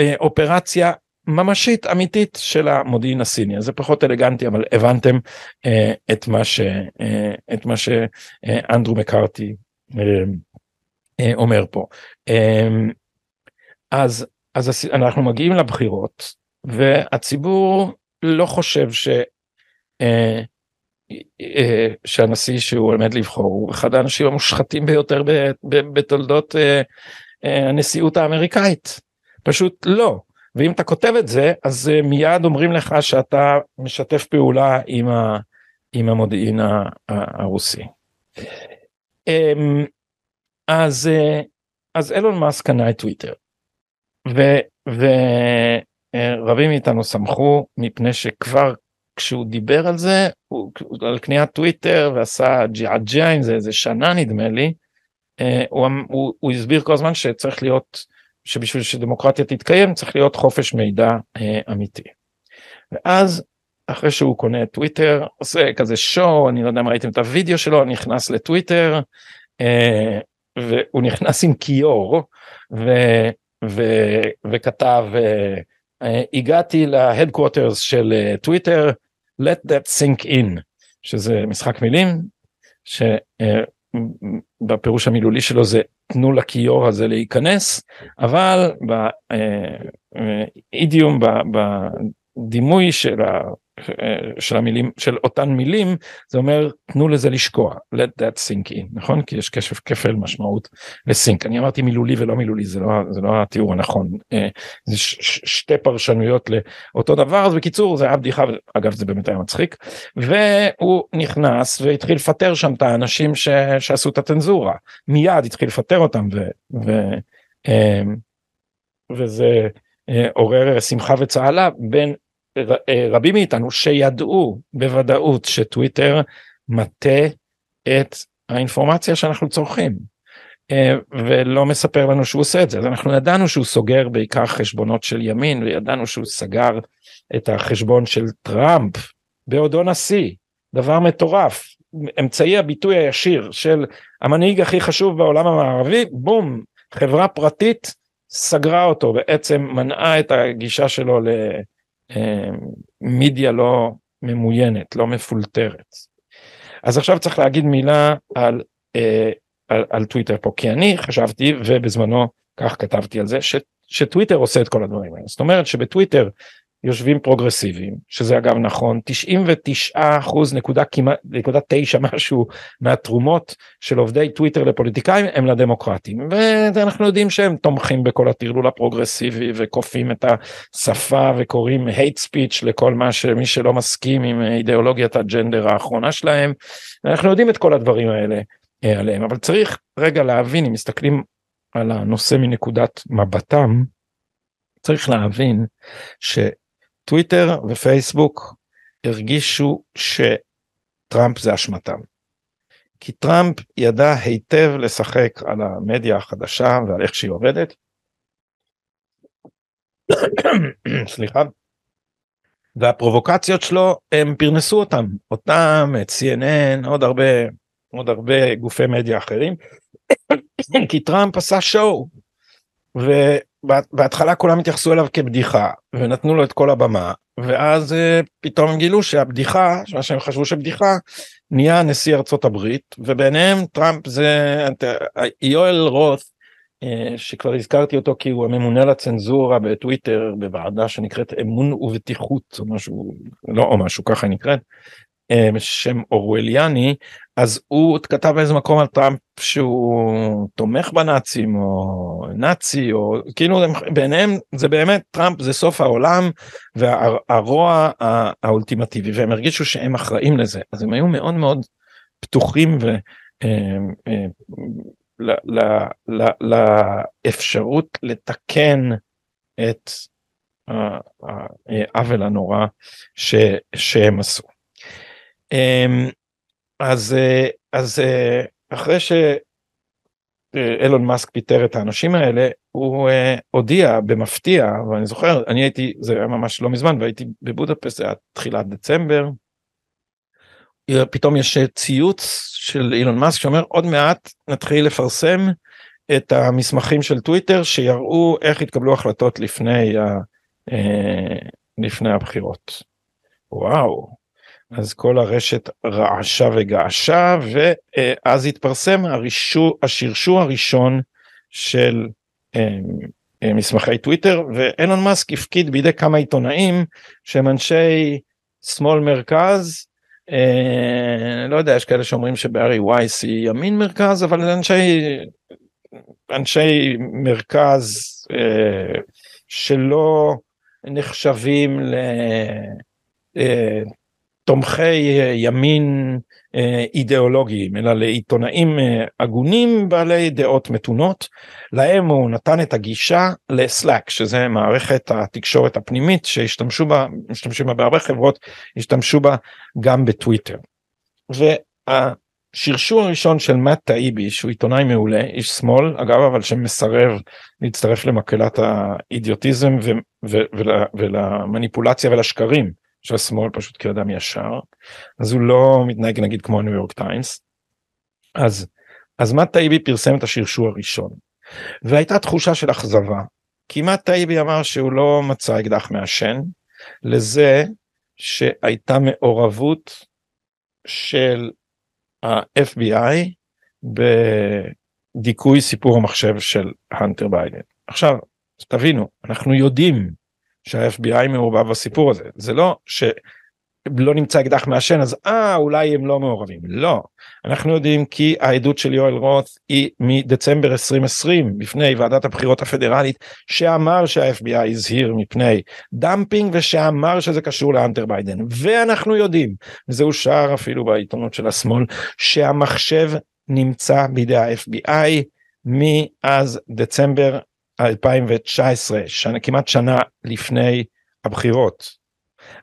לאופרציה ממשית אמיתית של המודיעין הסיני. זה פחות אלגנטי אבל הבנתם אה, את מה ש... אה, את מה שאנדרו מקארתי אה, אה, אומר פה. אה, אז אז אנחנו מגיעים לבחירות והציבור לא חושב ש... אה, אה, שהנשיא שהוא עומד לבחור הוא אחד האנשים המושחתים ביותר בתולדות אה, הנשיאות האמריקאית. פשוט לא ואם אתה כותב את זה אז מיד אומרים לך שאתה משתף פעולה עם, ה, עם המודיעין הרוסי. אמ, אז אז אילון מאסק קנה את טוויטר. ורבים מאיתנו שמחו מפני שכבר כשהוא דיבר על זה הוא, על קניית טוויטר ועשה ג'יעג'יה עם זה איזה שנה נדמה לי הוא, הוא, הוא הסביר כל הזמן שצריך להיות שבשביל שדמוקרטיה תתקיים צריך להיות חופש מידע אה, אמיתי. ואז אחרי שהוא קונה את טוויטר עושה כזה שואו אני לא יודע אם ראיתם את הוידאו שלו נכנס לטוויטר אה, והוא נכנס עם כיור ו, ו, וכתב אה, אה, הגעתי להדקווטרס של אה, טוויטר let that sink in שזה משחק מילים. ש, אה, בפירוש המילולי שלו זה תנו לכיור הזה להיכנס אבל באידיום בדימוי של של המילים של אותן מילים זה אומר תנו לזה לשקוע let that sink in נכון? כי יש קשב כפל משמעות לסינק. אני אמרתי מילולי ולא מילולי זה לא זה לא התיאור הנכון. אה, זה ש, ש, שתי פרשנויות לאותו דבר אז בקיצור זה היה בדיחה אגב זה באמת היה מצחיק. והוא נכנס והתחיל לפטר שם את האנשים ש, שעשו את הצנזורה מיד התחיל לפטר אותם ו, ו, אה, וזה אה, עורר שמחה וצהלה בין אה, רבים מאיתנו שידעו בוודאות שטוויטר מטה את האינפורמציה שאנחנו צורכים אה, ולא מספר לנו שהוא עושה את זה. אז אנחנו ידענו שהוא סוגר בעיקר חשבונות של ימין וידענו שהוא סגר את החשבון של טראמפ בעודו נשיא. דבר מטורף. אמצעי הביטוי הישיר של המנהיג הכי חשוב בעולם המערבי בום חברה פרטית סגרה אותו בעצם מנעה את הגישה שלו ל... מדיה לא ממוינת, לא מפולטרת. אז עכשיו צריך להגיד מילה על, אה, על, על טוויטר פה, כי אני חשבתי ובזמנו כך כתבתי על זה, ש, שטוויטר עושה את כל הדברים האלה. זאת אומרת שבטוויטר יושבים פרוגרסיביים שזה אגב נכון 99 אחוז נקודה כמעט נקודה תשע משהו מהתרומות של עובדי טוויטר לפוליטיקאים הם לדמוקרטים. ואנחנו יודעים שהם תומכים בכל הטרלול הפרוגרסיבי וכופים את השפה וקוראים hate speech לכל מה שמי שלא מסכים עם אידיאולוגיית הג'נדר האחרונה שלהם. אנחנו יודעים את כל הדברים האלה אה, עליהם. אבל צריך רגע להבין אם מסתכלים על הנושא מנקודת מבטם צריך להבין ש... טוויטר ופייסבוק הרגישו שטראמפ זה אשמתם. כי טראמפ ידע היטב לשחק על המדיה החדשה ועל איך שהיא עובדת. סליחה. והפרובוקציות שלו הם פרנסו אותם אותם את CNN עוד הרבה עוד הרבה גופי מדיה אחרים כי טראמפ עשה שואו ובהתחלה כולם התייחסו אליו כבדיחה ונתנו לו את כל הבמה ואז uh, פתאום הם גילו שהבדיחה מה שהם חשבו שבדיחה נהיה נשיא ארצות הברית וביניהם טראמפ זה יואל רוth uh, שכבר הזכרתי אותו כי הוא הממונה לצנזורה בטוויטר בוועדה שנקראת אמון ובטיחות או משהו לא או משהו ככה נקראת אה, שם אורווליאני אז הוא כתב באיזה מקום על טראמפ שהוא תומך בנאצים או נאצי או כאילו בעיניהם זה באמת טראמפ זה סוף העולם והרוע האולטימטטיבי והם הרגישו שהם אחראים לזה אז הם היו מאוד מאוד פתוחים ו... אה, אה, לאפשרות לתקן את העוול הנורא שהם עשו. אמ, אז אה, אז אה, אחרי שאילון מאסק פיטר את האנשים האלה הוא אה, הודיע במפתיע ואני זוכר אני הייתי זה היה ממש לא מזמן והייתי בבודפסט זה היה תחילת דצמבר. פתאום יש ציוץ של אילון מאסק שאומר עוד מעט נתחיל לפרסם את המסמכים של טוויטר שיראו איך התקבלו החלטות לפני, ה, לפני הבחירות. וואו אז כל הרשת רעשה וגעשה ואז התפרסם הרישור, השרשור הראשון של אה, אה, מסמכי טוויטר ואילון מאסק הפקיד בידי כמה עיתונאים שהם אנשי שמאל מרכז אה, לא יודע יש כאלה שאומרים שבארי וייס היא ימין מרכז אבל אנשי אנשי מרכז אה, שלא נחשבים ל... אה, תומכי אה, ימין אה, אידיאולוגיים אלא לעיתונאים אה, הגונים בעלי דעות מתונות להם הוא נתן את הגישה לסלאק שזה מערכת התקשורת הפנימית שהשתמשו בה משתמשים בה בהרבה חברות השתמשו בה גם בטוויטר. והשרשור הראשון של מאט טאיבי שהוא עיתונאי מעולה איש שמאל אגב אבל שמסרב להצטרף למקהלת האידיוטיזם ולמניפולציה ולשקרים של השמאל פשוט כאדם ישר אז הוא לא מתנהג נגיד כמו הניו יורק טיימס אז אז מאט טייבי פרסם את השרשור הראשון והייתה תחושה של אכזבה כי מאט טייבי אמר שהוא לא מצא אקדח מעשן לזה שהייתה מעורבות של ה-FBI בדיכוי סיפור המחשב של הנטר ביידן. עכשיו תבינו אנחנו יודעים שה-FBI מעורבב בסיפור הזה. זה לא שלא נמצא אקדח מעשן אז אה אולי הם לא מעורבים. לא. אנחנו יודעים כי העדות של יואל רוט היא מדצמבר 2020 בפני ועדת הבחירות הפדרלית שאמר שה-FBI הזהיר מפני dumping ושאמר שזה קשור להנטר ביידן. ואנחנו יודעים וזה אושר אפילו בעיתונות של השמאל שהמחשב נמצא בידי ה-FBI מאז דצמבר 2019 שנה כמעט שנה לפני הבחירות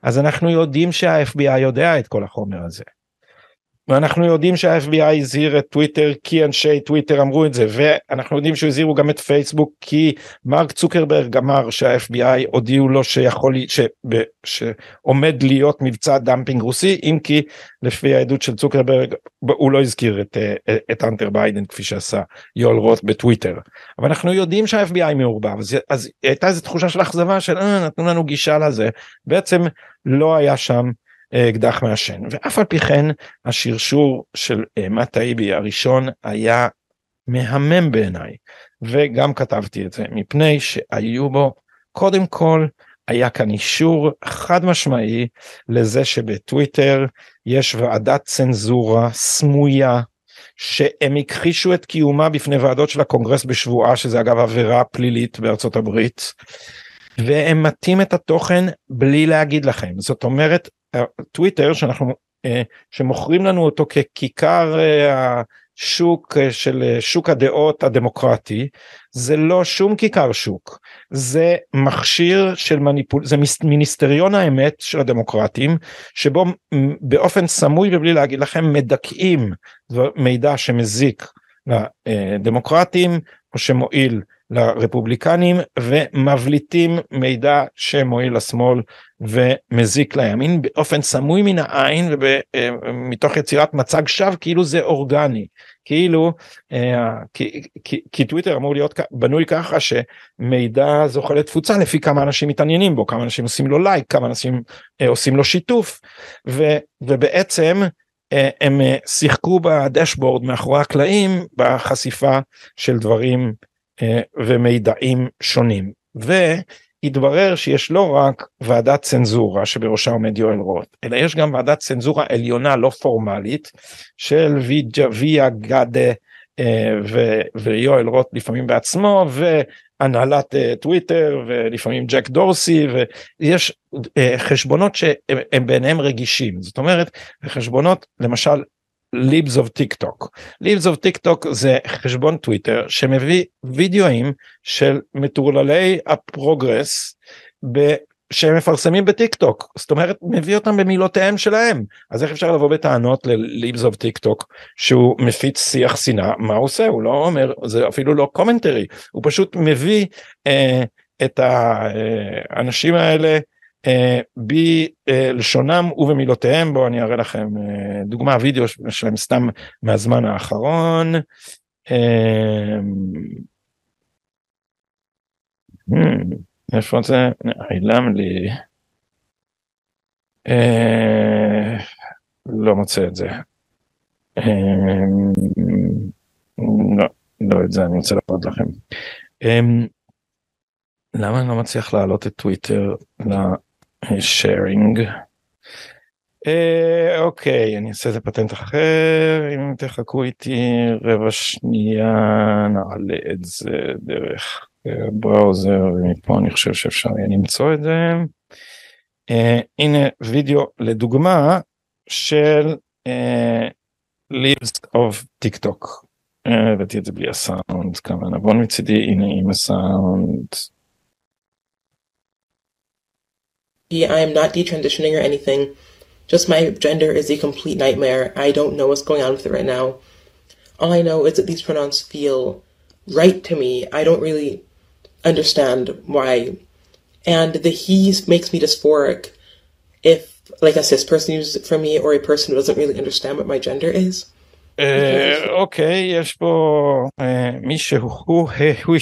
אז אנחנו יודעים שה-FBI יודע את כל החומר הזה. ואנחנו יודעים שה-FBI הזהיר את טוויטר כי אנשי טוויטר אמרו את זה ואנחנו יודעים שהזהירו גם את פייסבוק כי מרק צוקרברג אמר שה-FBI הודיעו לו שיכול שב, שעומד להיות מבצע dumping רוסי אם כי לפי העדות של צוקרברג הוא לא הזכיר את, את הנטר ביידן כפי שעשה יואל רוט בטוויטר. אבל אנחנו יודעים שה-FBI מעורבב אז, אז הייתה איזו תחושה של אכזבה של אה, נתנו לנו גישה לזה בעצם לא היה שם אקדח מעשן. ואף על פי כן השרשור של אה, מאט טייבי הראשון היה מהמם בעיניי. וגם כתבתי את זה מפני שהיו בו קודם כל היה כאן אישור חד משמעי לזה שבטוויטר יש ועדת צנזורה סמויה שהם הכחישו את קיומה בפני ועדות של הקונגרס בשבועה שזה אגב עבירה פלילית בארצות הברית והם מטים את התוכן בלי להגיד לכם. זאת אומרת טוויטר שאנחנו אה, שמוכרים לנו אותו ככיכר אה, שוק של שוק הדעות הדמוקרטי זה לא שום כיכר שוק. זה מכשיר של מניפול זה מיניסטריון האמת של הדמוקרטים שבו באופן סמוי ובלי להגיד לכם מדכאים מידע שמזיק לדמוקרטים או שמועיל לרפובליקנים ומבליטים מידע שמועיל לשמאל ומזיק לימין באופן סמוי מן העין ומתוך יצירת מצג שווא כאילו זה אורגני. כאילו אה, כי, כי, כי טוויטר אמור להיות בנוי ככה שמידע זוכה לתפוצה לפי כמה אנשים מתעניינים בו כמה אנשים עושים לו לייק כמה אנשים אה, עושים לו שיתוף. ו, ובעצם אה, הם שיחקו בדשבורד מאחורי הקלעים בחשיפה של דברים ומידעים שונים. והתברר שיש לא רק ועדת צנזורה שבראשה עומד יואל רוט, אלא יש גם ועדת צנזורה עליונה לא פורמלית של ויג'איה גאדה אה, ויואל רוט לפעמים בעצמו והנהלת אה, טוויטר ולפעמים ג'ק דורסי ויש אה, חשבונות שהם ביניהם רגישים זאת אומרת חשבונות למשל Libs of TikTok. Libs of TikTok זה חשבון טוויטר שמביא וידאוים של מטורללי הפרוגרס ב... שהם מפרסמים בטיק טוק זאת אומרת מביא אותם במילותיהם שלהם. אז איך אפשר לבוא בטענות ל Libs of TikTok שהוא מפיץ שיח שנאה? מה הוא עושה? הוא לא אומר זה אפילו לא commentary הוא פשוט מביא אה, את האנשים האלה אה, בלשונם ובמילותיהם בואו אני אראה לכם אה, דוגמה וידאו שלהם סתם מהזמן האחרון. אה, hmm, איפה זה? נעלם לי. לא מוצא את זה. לא, לא את זה אני רוצה להראות לכם. למה אני לא מצליח להעלות את טוויטר sharing. אה, אוקיי אני אעשה איזה פטנט אחר אם תחכו איתי רבע שנייה נעלה את זה דרך browser ומפה אני חושב שאפשר יהיה למצוא את זה. אה, הנה וידאו לדוגמה של אה, Libs of TikTok. הבאתי את זה בלי הסאונד כמה נבון מצידי הנה עם הסאונד. I am not detransitioning or anything. Just my gender is a complete nightmare. I don't know what's going on with it right now. All I know is that these pronouns feel right to me. I don't really understand why. And the he makes me dysphoric if, like, a cis person uses it for me or a person who doesn't really understand what my gender is. אוקיי יש פה מישהו הוא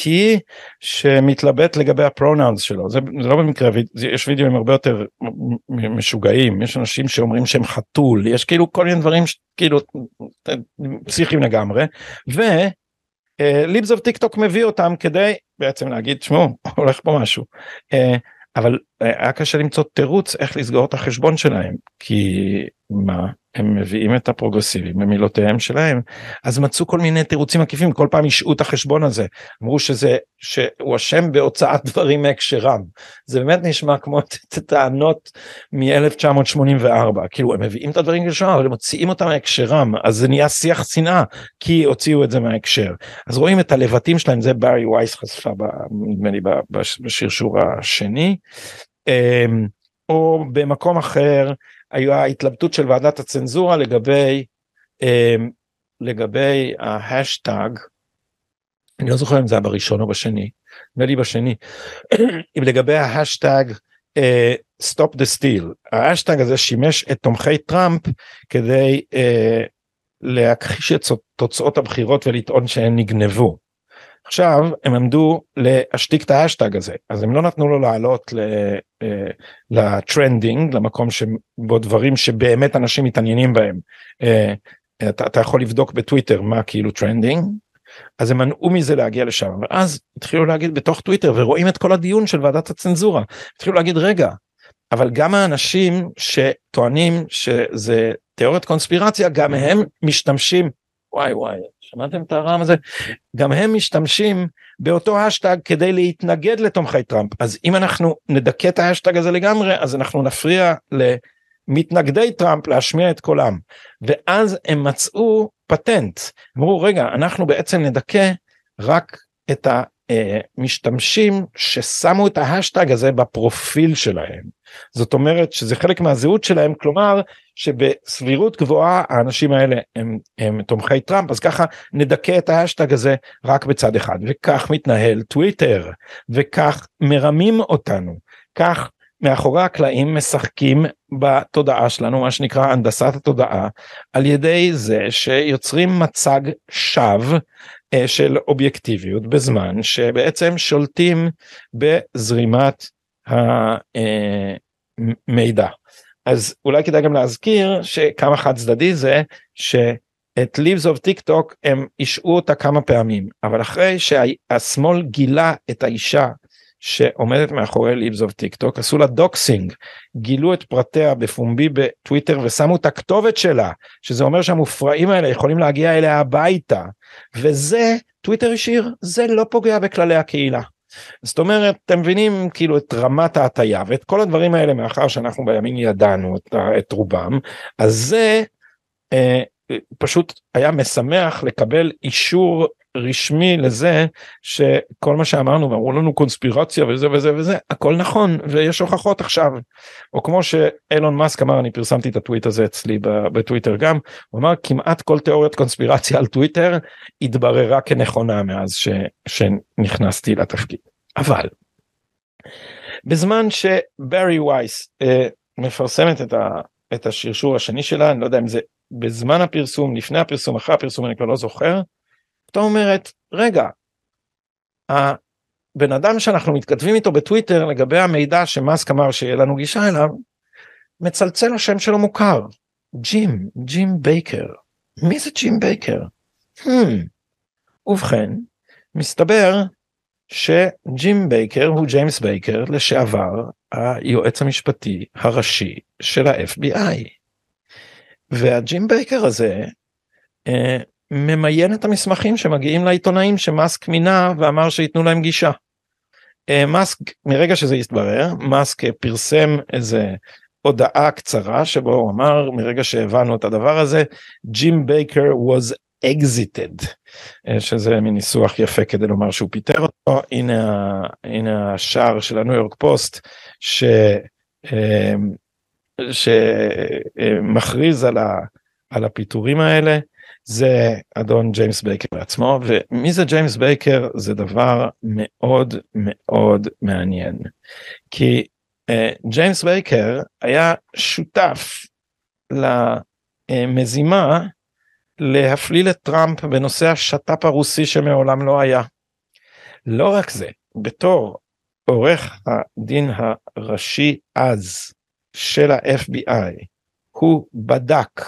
איש שמתלבט לגבי ה pronouns שלו. זה לא במקרה יש וידאוים הרבה יותר משוגעים. יש אנשים שאומרים שהם חתול יש כאילו כל מיני דברים כאילו פסיכיים לגמרי. ו Libs of TikTok מביא אותם כדי בעצם להגיד תשמעו הולך פה משהו. אבל היה קשה למצוא תירוץ איך לסגור את החשבון שלהם כי מה הם מביאים את הפרוגרסיבים במילותיהם שלהם אז מצאו כל מיני תירוצים עקיפים כל פעם השעו את החשבון הזה. אמרו שזה שהוא אשם בהוצאת דברים מהקשרם. זה באמת נשמע כמו <laughs> טענות מ-1984. כאילו הם מביאים את הדברים מהקשרם אבל הם מוציאים אותם מהקשרם. אז זה נהיה שיח שנאה כי הוציאו את זה מההקשר. אז רואים את הלבטים שלהם זה ברי וייס חשפה נדמה לי בשרשור השני. אמ, או במקום אחר היה התלבטות של ועדת הצנזורה לגבי אמ, לגבי ההשטג אני לא זוכר אם זה היה בראשון או בשני נדמה לי בשני לגבי ההשטג אה, stop the steal ההשטג הזה שימש את תומכי טראמפ כדי אה, להכחיש את תוצאות הבחירות ולטעון שהן נגנבו. עכשיו הם עמדו להשתיק את ההשטג הזה. אז הם לא נתנו לו לעלות אה, ל trending למקום שבו דברים שבאמת אנשים מתעניינים בהם. אה, אתה, אתה יכול לבדוק בטוויטר מה כאילו trending אז הם מנעו מזה להגיע לשם. ואז התחילו להגיד בתוך טוויטר ורואים את כל הדיון של ועדת הצנזורה. התחילו להגיד רגע אבל גם האנשים שטוענים שזה תיאוריית קונספירציה גם הם משתמשים וואי וואי שמעתם את הרעם הזה? גם הם משתמשים באותו השטג כדי להתנגד לתומכי טראמפ. אז אם אנחנו נדכא את ההשטג הזה לגמרי אז אנחנו נפריע מתנגדי טראמפ להשמיע את קולם. ואז הם מצאו פטנט. אמרו רגע אנחנו בעצם נדכא רק את המשתמשים ששמו את ההשטג הזה בפרופיל שלהם זאת אומרת שזה חלק מהזהות שלהם כלומר שבסבירות גבוהה האנשים האלה הם, הם תומכי טראמפ אז ככה נדכא את ההשטג הזה רק בצד אחד. וכך מתנהל טוויטר וכך מרמים אותנו כך מאחורי הקלעים משחקים בתודעה שלנו מה שנקרא הנדסת התודעה על ידי זה שיוצרים מצג שווא אה, של אובייקטיביות בזמן שבעצם שולטים בזרימת המידע. אז אולי כדאי גם להזכיר שכמה חד צדדי זה שאת Libs of TikTok הם השעו אותה כמה פעמים אבל אחרי שהשמאל גילה את האישה שעומדת מאחורי Libs of TikTok עשו לה doxxing גילו את פרטיה בפומבי בטוויטר ושמו את הכתובת שלה שזה אומר שהמופרעים האלה יכולים להגיע אליה הביתה וזה טוויטר השאיר זה לא פוגע בכללי הקהילה. זאת אומרת אתם מבינים כאילו את רמת ההטייה ואת כל הדברים האלה מאחר שאנחנו בימין ידענו את, את רובם אז זה אה, פשוט היה משמח לקבל אישור רשמי לזה שכל מה שאמרנו ואמרו לנו קונספירציה וזה וזה וזה הכל נכון ויש הוכחות עכשיו. או כמו שאילון מאסק אמר אני פרסמתי את הטוויט הזה אצלי בטוויטר גם הוא אמר כמעט כל תיאוריית קונספירציה על טוויטר התבררה כנכונה מאז ש, שנכנסתי לתפקיד. אבל בזמן שברי וייס אה, מפרסמת את, ה, את השרשור השני שלה אני לא יודע אם זה בזמן הפרסום לפני הפרסום אחרי הפרסום אני כבר לא זוכר פתאום אומרת רגע הבן אדם שאנחנו מתכתבים איתו בטוויטר לגבי המידע שמאסק אמר שיהיה לנו גישה אליו מצלצל השם שלו מוכר ג'ים ג'ים בייקר מי זה ג'ים בייקר? המ. ובכן מסתבר שג'ים בייקר הוא ג'יימס בייקר לשעבר היועץ המשפטי הראשי של ה-FBI. והג'ים בייקר הזה אה, ממיין את המסמכים שמגיעים לעיתונאים שמאסק מינה ואמר שייתנו להם גישה. אה, מאסק מרגע שזה יתברר מאסק פרסם איזה הודעה קצרה שבו הוא אמר מרגע שהבנו את הדבר הזה ג'ים בייקר was exited. אה, שזה מין ניסוח יפה כדי לומר שהוא פיטר אותו. הנה הנה השער של הניו יורק פוסט ש... אה, שמכריז על, ה, על הפיטורים האלה זה אדון ג'יימס בייקר בעצמו ומי זה ג'יימס בייקר זה דבר מאוד מאוד מעניין כי אה, ג'יימס בייקר היה שותף למזימה להפליל את טראמפ בנושא השת"פ הרוסי שמעולם לא היה. לא רק זה בתור עורך הדין הראשי אז של ה-FBI הוא בדק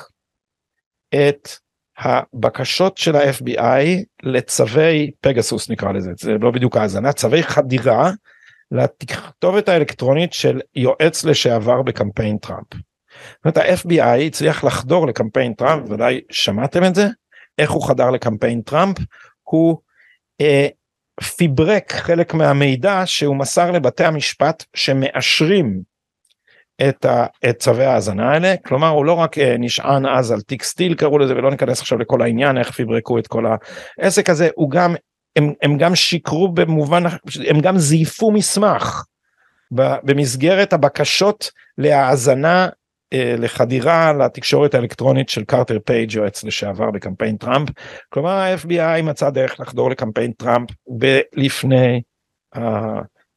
את הבקשות של ה-FBI לצווי פגסוס נקרא לזה זה לא בדיוק האזנה צווי חדירה לתכתובת האלקטרונית של יועץ לשעבר בקמפיין טראמפ. זאת אומרת ה-FBI הצליח לחדור לקמפיין טראמפ ודאי שמעתם את זה איך הוא חדר לקמפיין טראמפ הוא אה, פיברק חלק מהמידע שהוא מסר לבתי המשפט שמאשרים את, ה, את צווי ההאזנה האלה כלומר הוא לא רק אה, נשען אז על תיק סטיל קראו לזה ולא ניכנס עכשיו לכל העניין איך פיברקו את כל העסק הזה הוא גם הם, הם גם שיקרו במובן הם גם זייפו מסמך במסגרת הבקשות להאזנה אה, לחדירה לתקשורת האלקטרונית של קרטר פייג' יועץ לשעבר בקמפיין טראמפ כלומר ה-FBI מצא דרך לחדור לקמפיין טראמפ לפני.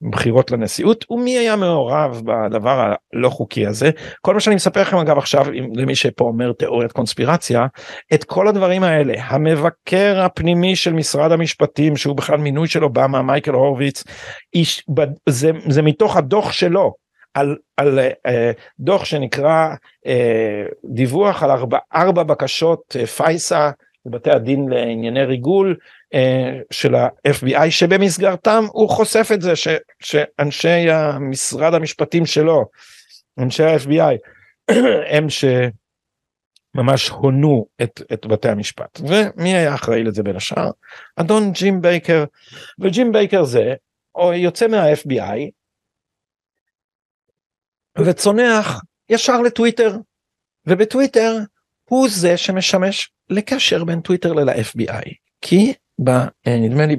בחירות לנשיאות ומי היה מעורב בדבר הלא חוקי הזה? כל מה שאני מספר לכם אגב עכשיו למי שפה אומר תיאוריית קונספירציה את כל הדברים האלה המבקר הפנימי של משרד המשפטים שהוא בכלל מינוי של אובמה מייקל הורוביץ איש, זה, זה מתוך הדוח שלו על, על uh, דוח שנקרא uh, דיווח על ארבע, ארבע בקשות uh, פייסה בבתי הדין לענייני ריגול אה, של ה-FBI שבמסגרתם הוא חושף את זה ש, שאנשי המשרד המשפטים שלו אנשי ה-FBI <clears throat> הם שממש הונו את, את בתי המשפט. ומי היה אחראי לזה בין השאר? אדון ג'ים בייקר. וג'ים בייקר זה יוצא מה-FBI וצונח ישר לטוויטר. ובטוויטר הוא זה שמשמש לקשר בין טוויטר ל-FBI כי ב, אה, נדמה לי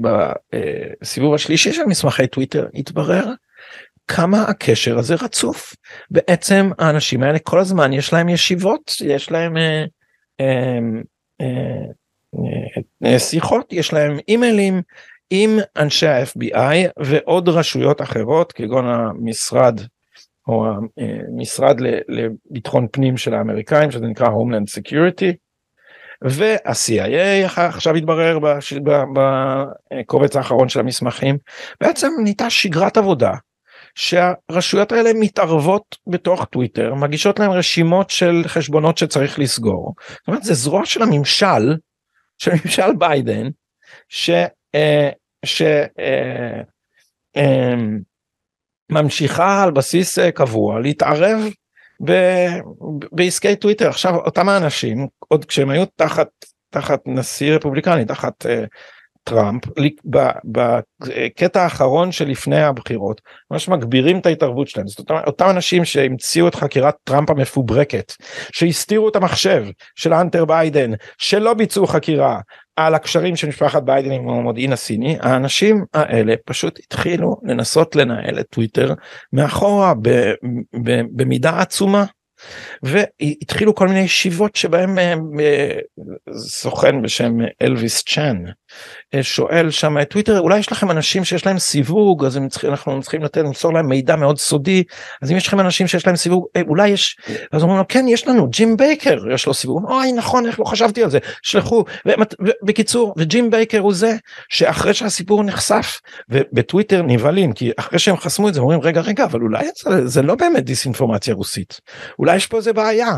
בסיבוב השלישי של מסמכי טוויטר התברר כמה הקשר הזה רצוף. בעצם האנשים האלה כל הזמן יש להם ישיבות יש להם אה, אה, אה, אה, שיחות יש להם אימיילים עם אנשי ה-FBI ועוד רשויות אחרות כגון המשרד או המשרד לביטחון פנים של האמריקאים שזה נקרא Homeland Security וה-CIA עכשיו התברר בקובץ האחרון של המסמכים בעצם נהייתה שגרת עבודה שהרשויות האלה מתערבות בתוך טוויטר מגישות להם רשימות של חשבונות שצריך לסגור. זאת אומרת זה זרוע של הממשל של ממשל ביידן ש... אה, ש... אה, אה, ממשיכה על בסיס קבוע להתערב בעסקי טוויטר. עכשיו אותם האנשים עוד כשהם היו תחת תחת נשיא רפובליקני תחת טראמפ בקטע האחרון שלפני הבחירות ממש מגבירים את ההתערבות שלהם. זאת אומרת אותם אנשים שהמציאו את חקירת טראמפ המפוברקת שהסתירו את המחשב של האנטר ביידן שלא ביצעו חקירה על הקשרים של משפחת ביידן עם המודיעין הסיני האנשים האלה פשוט התחילו לנסות לנהל את טוויטר מאחורה במידה עצומה והתחילו כל מיני ישיבות שבהם אה, אה, סוכן בשם אלוויס צ'אן שואל שם את טוויטר אולי יש לכם אנשים שיש להם סיווג? אז צריכים, אנחנו צריכים לתת למסור להם מידע מאוד סודי. אז אם יש לכם אנשים שיש להם סיווג אולי יש אז אומרים לו כן יש לנו ג'ים בייקר יש לו סיווג. אוי נכון איך לא חשבתי על זה. שלחו. בקיצור וג'ים בייקר הוא זה שאחרי שהסיפור נחשף ובטוויטר נבהלים כי אחרי שהם חסמו את זה אומרים רגע רגע אבל אולי זה, זה לא באמת דיסאינפורמציה רוסית. אולי יש פה איזה בעיה.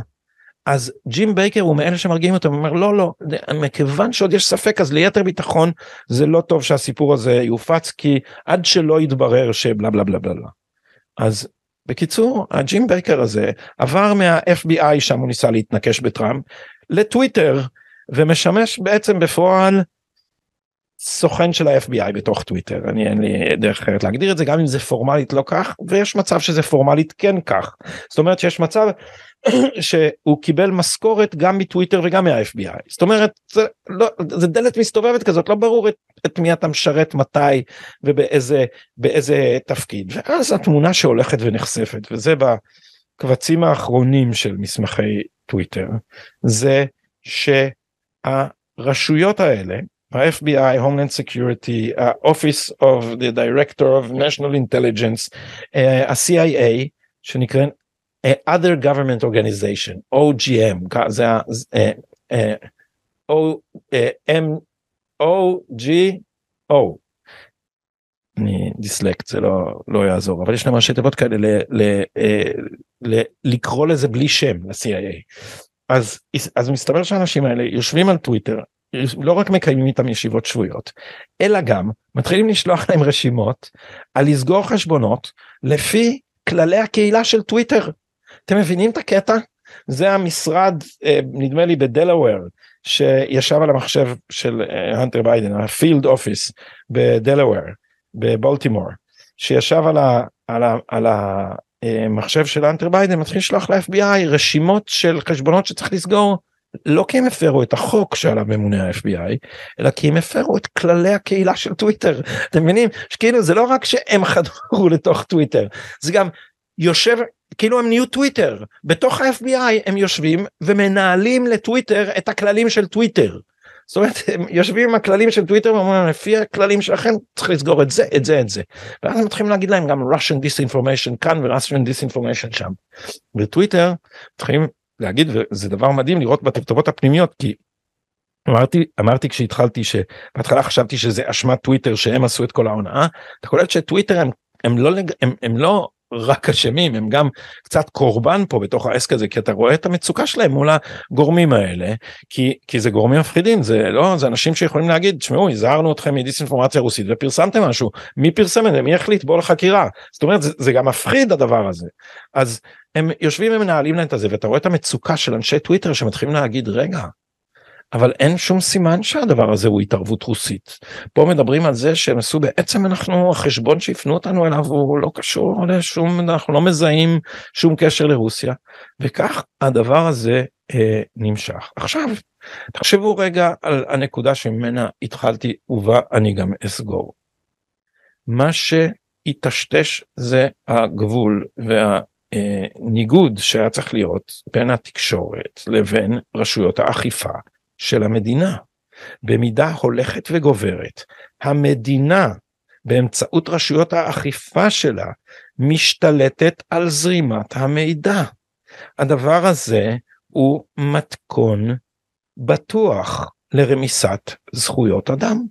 אז ג'ים בייקר הוא מאלה שמרגיעים אותם הוא אומר לא לא מכיוון שעוד יש ספק אז ליתר ביטחון זה לא טוב שהסיפור הזה יופץ כי עד שלא יתברר שבלה בלה בלה בלה. אז בקיצור הג'ים בייקר הזה עבר מה fbi שם הוא ניסה להתנקש בטראמפ לטוויטר ומשמש בעצם בפועל סוכן של ה-FBI בתוך טוויטר אני אין לי דרך אחרת להגדיר את זה גם אם זה פורמלית לא כך ויש מצב שזה פורמלית כן כך. זאת אומרת שיש מצב <clears throat> שהוא קיבל משכורת גם מטוויטר וגם מה-FBI זאת אומרת זה, לא, זה דלת מסתובבת כזאת לא ברור את, את מי אתה משרת מתי ובאיזה באיזה תפקיד. ואז התמונה שהולכת ונחשפת וזה בקבצים האחרונים של מסמכי טוויטר זה שהרשויות האלה ה-FBI, Homeland Security, ה-Office of the Director of National Intelligence, ה-CIA, שנקרא other government organization, OGM, זה ה... O-G-O. אני דיסלקט זה לא לא יעזור אבל יש להם ראשי תיבות כאלה ל, ל, ל, לקרוא לזה בלי שם ל-CIA אז אז מסתבר שהאנשים האלה יושבים על טוויטר לא רק מקיימים איתם ישיבות שבועיות, אלא גם מתחילים לשלוח להם רשימות על לסגור חשבונות לפי כללי הקהילה של טוויטר. אתם מבינים את הקטע? זה המשרד אה, נדמה לי בדלאוור שישב על המחשב של הנטר ביידן ה field office בדלאוור בבולטימור שישב על, ה, על, ה, על המחשב אה, של הנטר ביידן מתחיל לשלוח ל-FBI רשימות של חשבונות שצריך לסגור לא כי הם הפרו את החוק שעליו ממונה ה-FBI אלא כי הם הפרו את כללי הקהילה של טוויטר אתם מבינים שכאילו זה לא רק שהם חדרו <laughs> לתוך טוויטר זה גם יושב כאילו הם נהיו טוויטר בתוך ה-FBI הם יושבים ומנהלים לטוויטר את הכללים של טוויטר. זאת אומרת הם יושבים עם הכללים של טוויטר ואומרים לפי הכללים שלכם צריך לסגור את זה את זה את זה ואז מתחילים להגיד להם גם Russian disinformation כאן ו-Russian disinformation שם. בטוויטר מתחילים להגיד וזה דבר מדהים לראות בתכתובות הפנימיות כי אמרתי אמרתי כשהתחלתי שבהתחלה חשבתי שזה אשמת טוויטר שהם עשו את כל ההונאה אתה קולט שטוויטר הם, הם לא הם, הם לא רק אשמים הם גם קצת קורבן פה בתוך העסק הזה כי אתה רואה את המצוקה שלהם מול הגורמים האלה כי כי זה גורמים מפחידים זה לא זה אנשים שיכולים להגיד שמעו הזהרנו אתכם מדיסאינפורמציה רוסית ופרסמתם משהו מי פרסם את זה? מי החליט? בוא לחקירה. זאת אומרת זה, זה גם מפחיד הדבר הזה. אז הם יושבים ומנהלים להם את זה ואתה רואה את המצוקה של אנשי טוויטר שמתחילים להגיד רגע אבל אין שום סימן שהדבר הזה הוא התערבות רוסית. פה מדברים על זה שהם עשו בעצם אנחנו החשבון שהפנו אותנו אליו הוא לא קשור לשום אנחנו לא מזהים שום קשר לרוסיה וכך הדבר הזה אה, נמשך. עכשיו תחשבו רגע על הנקודה שממנה התחלתי ובה אני גם אסגור. מה שהיטשטש זה הגבול והניגוד שהיה צריך להיות בין התקשורת לבין רשויות האכיפה של המדינה. במידה הולכת וגוברת, המדינה באמצעות רשויות האכיפה שלה משתלטת על זרימת המידע. הדבר הזה הוא מתכון בטוח לרמיסת זכויות אדם.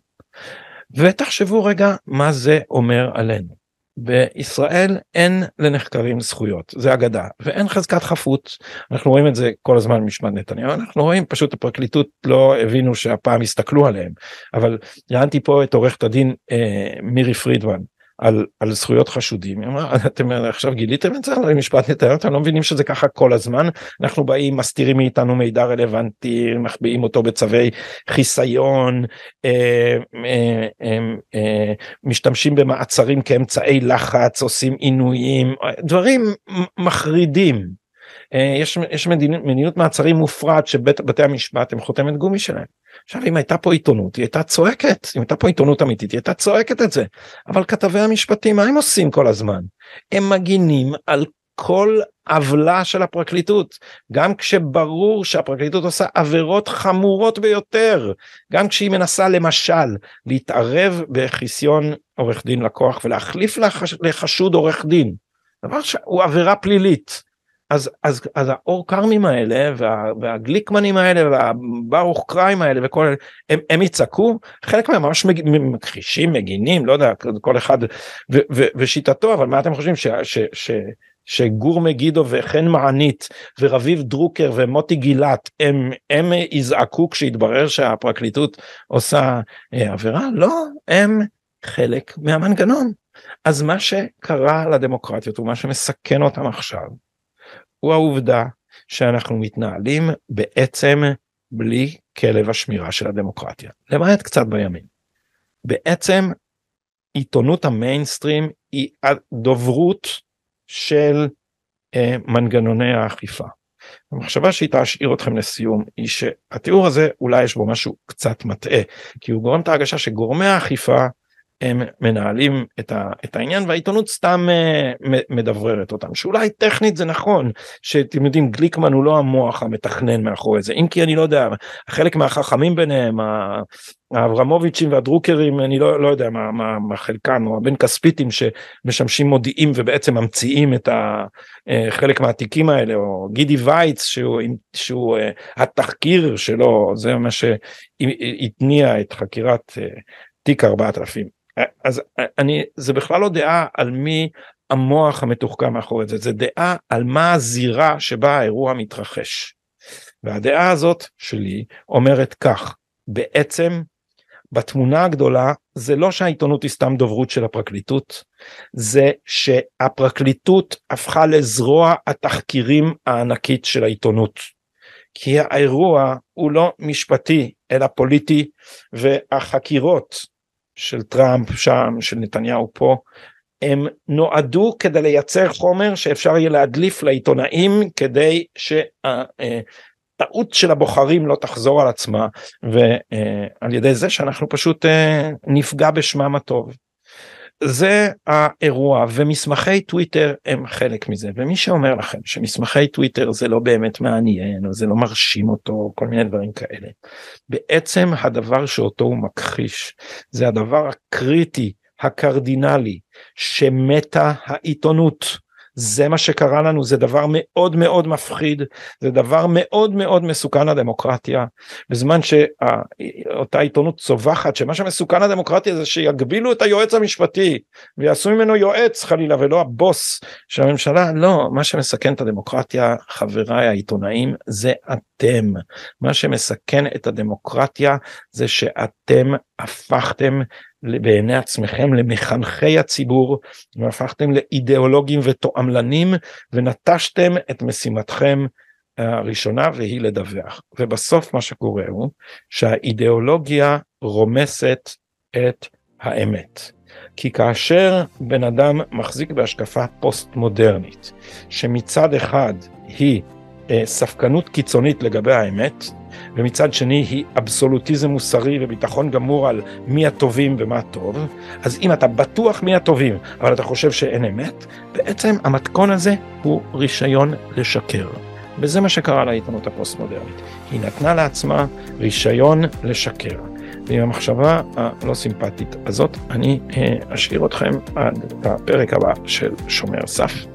ותחשבו רגע מה זה אומר עלינו. בישראל אין לנחקרים זכויות זה אגדה ואין חזקת חפות. אנחנו רואים את זה כל הזמן במשפט נתניהו אנחנו רואים פשוט הפרקליטות לא הבינו שהפעם הסתכלו עליהם. אבל ראיינתי פה את עורכת הדין אה, מירי פרידמן על, על זכויות חשודים, היא אמרה, אתם עכשיו גיליתם את זה על משפט נתניהו, אתם לא מבינים שזה ככה כל הזמן, אנחנו באים, מסתירים מאיתנו מידע רלוונטי, מחביאים אותו בצווי חיסיון, אה, אה, אה, אה, משתמשים במעצרים כאמצעי לחץ, עושים עינויים, דברים מחרידים. אה, יש, יש מדיניות, מדיניות מעצרים מופרעת שבתי המשפט הם חותמת גומי שלהם. עכשיו אם הייתה פה עיתונות היא הייתה צועקת. אם הייתה פה עיתונות אמיתית היא הייתה צועקת את זה. אבל כתבי המשפטים מה הם עושים כל הזמן? הם מגינים על כל עוולה של הפרקליטות. גם כשברור שהפרקליטות עושה עבירות חמורות ביותר גם כשהיא מנסה למשל להתערב בחיסיון עורך דין לקוח ולהחליף לחש, לחשוד עורך דין. דבר שהוא עבירה פלילית אז אז אז האור כרמים האלה וה, והגליקמנים האלה והברוך קריים האלה וכל אלה הם, הם יצעקו? חלק מהם ממש מג, מכחישים מגינים לא יודע כל אחד ו, ו, ושיטתו אבל מה אתם חושבים? ש, ש, ש, שגור מגידו וחן מענית ורביב דרוקר ומוטי גילת הם הם יזעקו כשיתברר שהפרקליטות עושה אה, עבירה? לא הם חלק מהמנגנון. אז מה שקרה לדמוקרטיות ומה שמסכן אותם עכשיו הוא העובדה שאנחנו מתנהלים בעצם בלי כלב השמירה של הדמוקרטיה, למעט קצת בימין. בעצם עיתונות המיינסטרים היא הדוברות של אה, מנגנוני האכיפה. המחשבה שהיא תשאיר אתכם לסיום היא שהתיאור הזה אולי יש בו משהו קצת מטעה כי הוא גורם את ההרגשה שגורמי האכיפה הם מנהלים את, ה, את העניין והעיתונות סתם uh, מדבררת אותם שאולי טכנית זה נכון שאתם יודעים גליקמן הוא לא המוח המתכנן מאחורי זה אם כי אני לא יודע חלק מהחכמים ביניהם האברמוביצ'ים והדרוקרים אני לא, לא יודע מה, מה, מה חלקם או הבן כספיתים שמשמשים מודיעים ובעצם ממציאים את ה, uh, חלק מהתיקים האלה או גידי וייץ שהוא, שהוא uh, התחקיר שלו זה מה שהתניע את חקירת תיק 4000 אז אני זה בכלל לא דעה על מי המוח המתוחכם מאחורי זה זה דעה על מה הזירה שבה האירוע מתרחש. והדעה הזאת שלי אומרת כך בעצם בתמונה הגדולה זה לא שהעיתונות היא סתם דוברות של הפרקליטות זה שהפרקליטות הפכה לזרוע התחקירים הענקית של העיתונות. כי האירוע הוא לא משפטי אלא פוליטי והחקירות של טראמפ שם, של נתניהו פה, הם נועדו כדי לייצר חומר שאפשר יהיה להדליף לעיתונאים כדי שהטעות של הבוחרים לא תחזור על עצמה ועל ידי זה שאנחנו פשוט אה, נפגע בשמם הטוב. זה האירוע ומסמכי טוויטר הם חלק מזה ומי שאומר לכם שמסמכי טוויטר זה לא באמת מעניין או זה לא מרשים אותו כל מיני דברים כאלה. בעצם הדבר שאותו הוא מכחיש זה הדבר הקריטי הקרדינלי שמתה העיתונות זה מה שקרה לנו זה דבר מאוד מאוד מפחיד זה דבר מאוד מאוד מסוכן לדמוקרטיה בזמן שאותה עיתונות צווחת שמה שמסוכן לדמוקרטיה זה שיגבילו את היועץ המשפטי ויעשו ממנו יועץ חלילה ולא הבוס של הממשלה. לא מה שמסכן את הדמוקרטיה חבריי העיתונאים זה אתם. מה שמסכן את הדמוקרטיה זה שאתם הפכתם בעיני עצמכם למחנכי הציבור והפכתם לאידיאולוגים ותועמלנים ונטשתם את משימתכם הראשונה והיא לדווח. ובסוף מה שקורה הוא שהאידיאולוגיה רומסת את האמת. כי כאשר בן אדם מחזיק בהשקפה פוסט מודרנית, שמצד אחד היא אה, ספקנות קיצונית לגבי האמת, ומצד שני היא אבסולוטיזם מוסרי וביטחון גמור על מי הטובים ומה טוב, אז אם אתה בטוח מי הטובים, אבל אתה חושב שאין אמת, בעצם המתכון הזה הוא רישיון לשקר. וזה מה שקרה לעיתונות הפוסט-מודרנית. היא נתנה לעצמה רישיון לשקר. ועם המחשבה הלא סימפטית הזאת, אני אה, אשאיר אתכם עד הפרק הבא של שומר סף.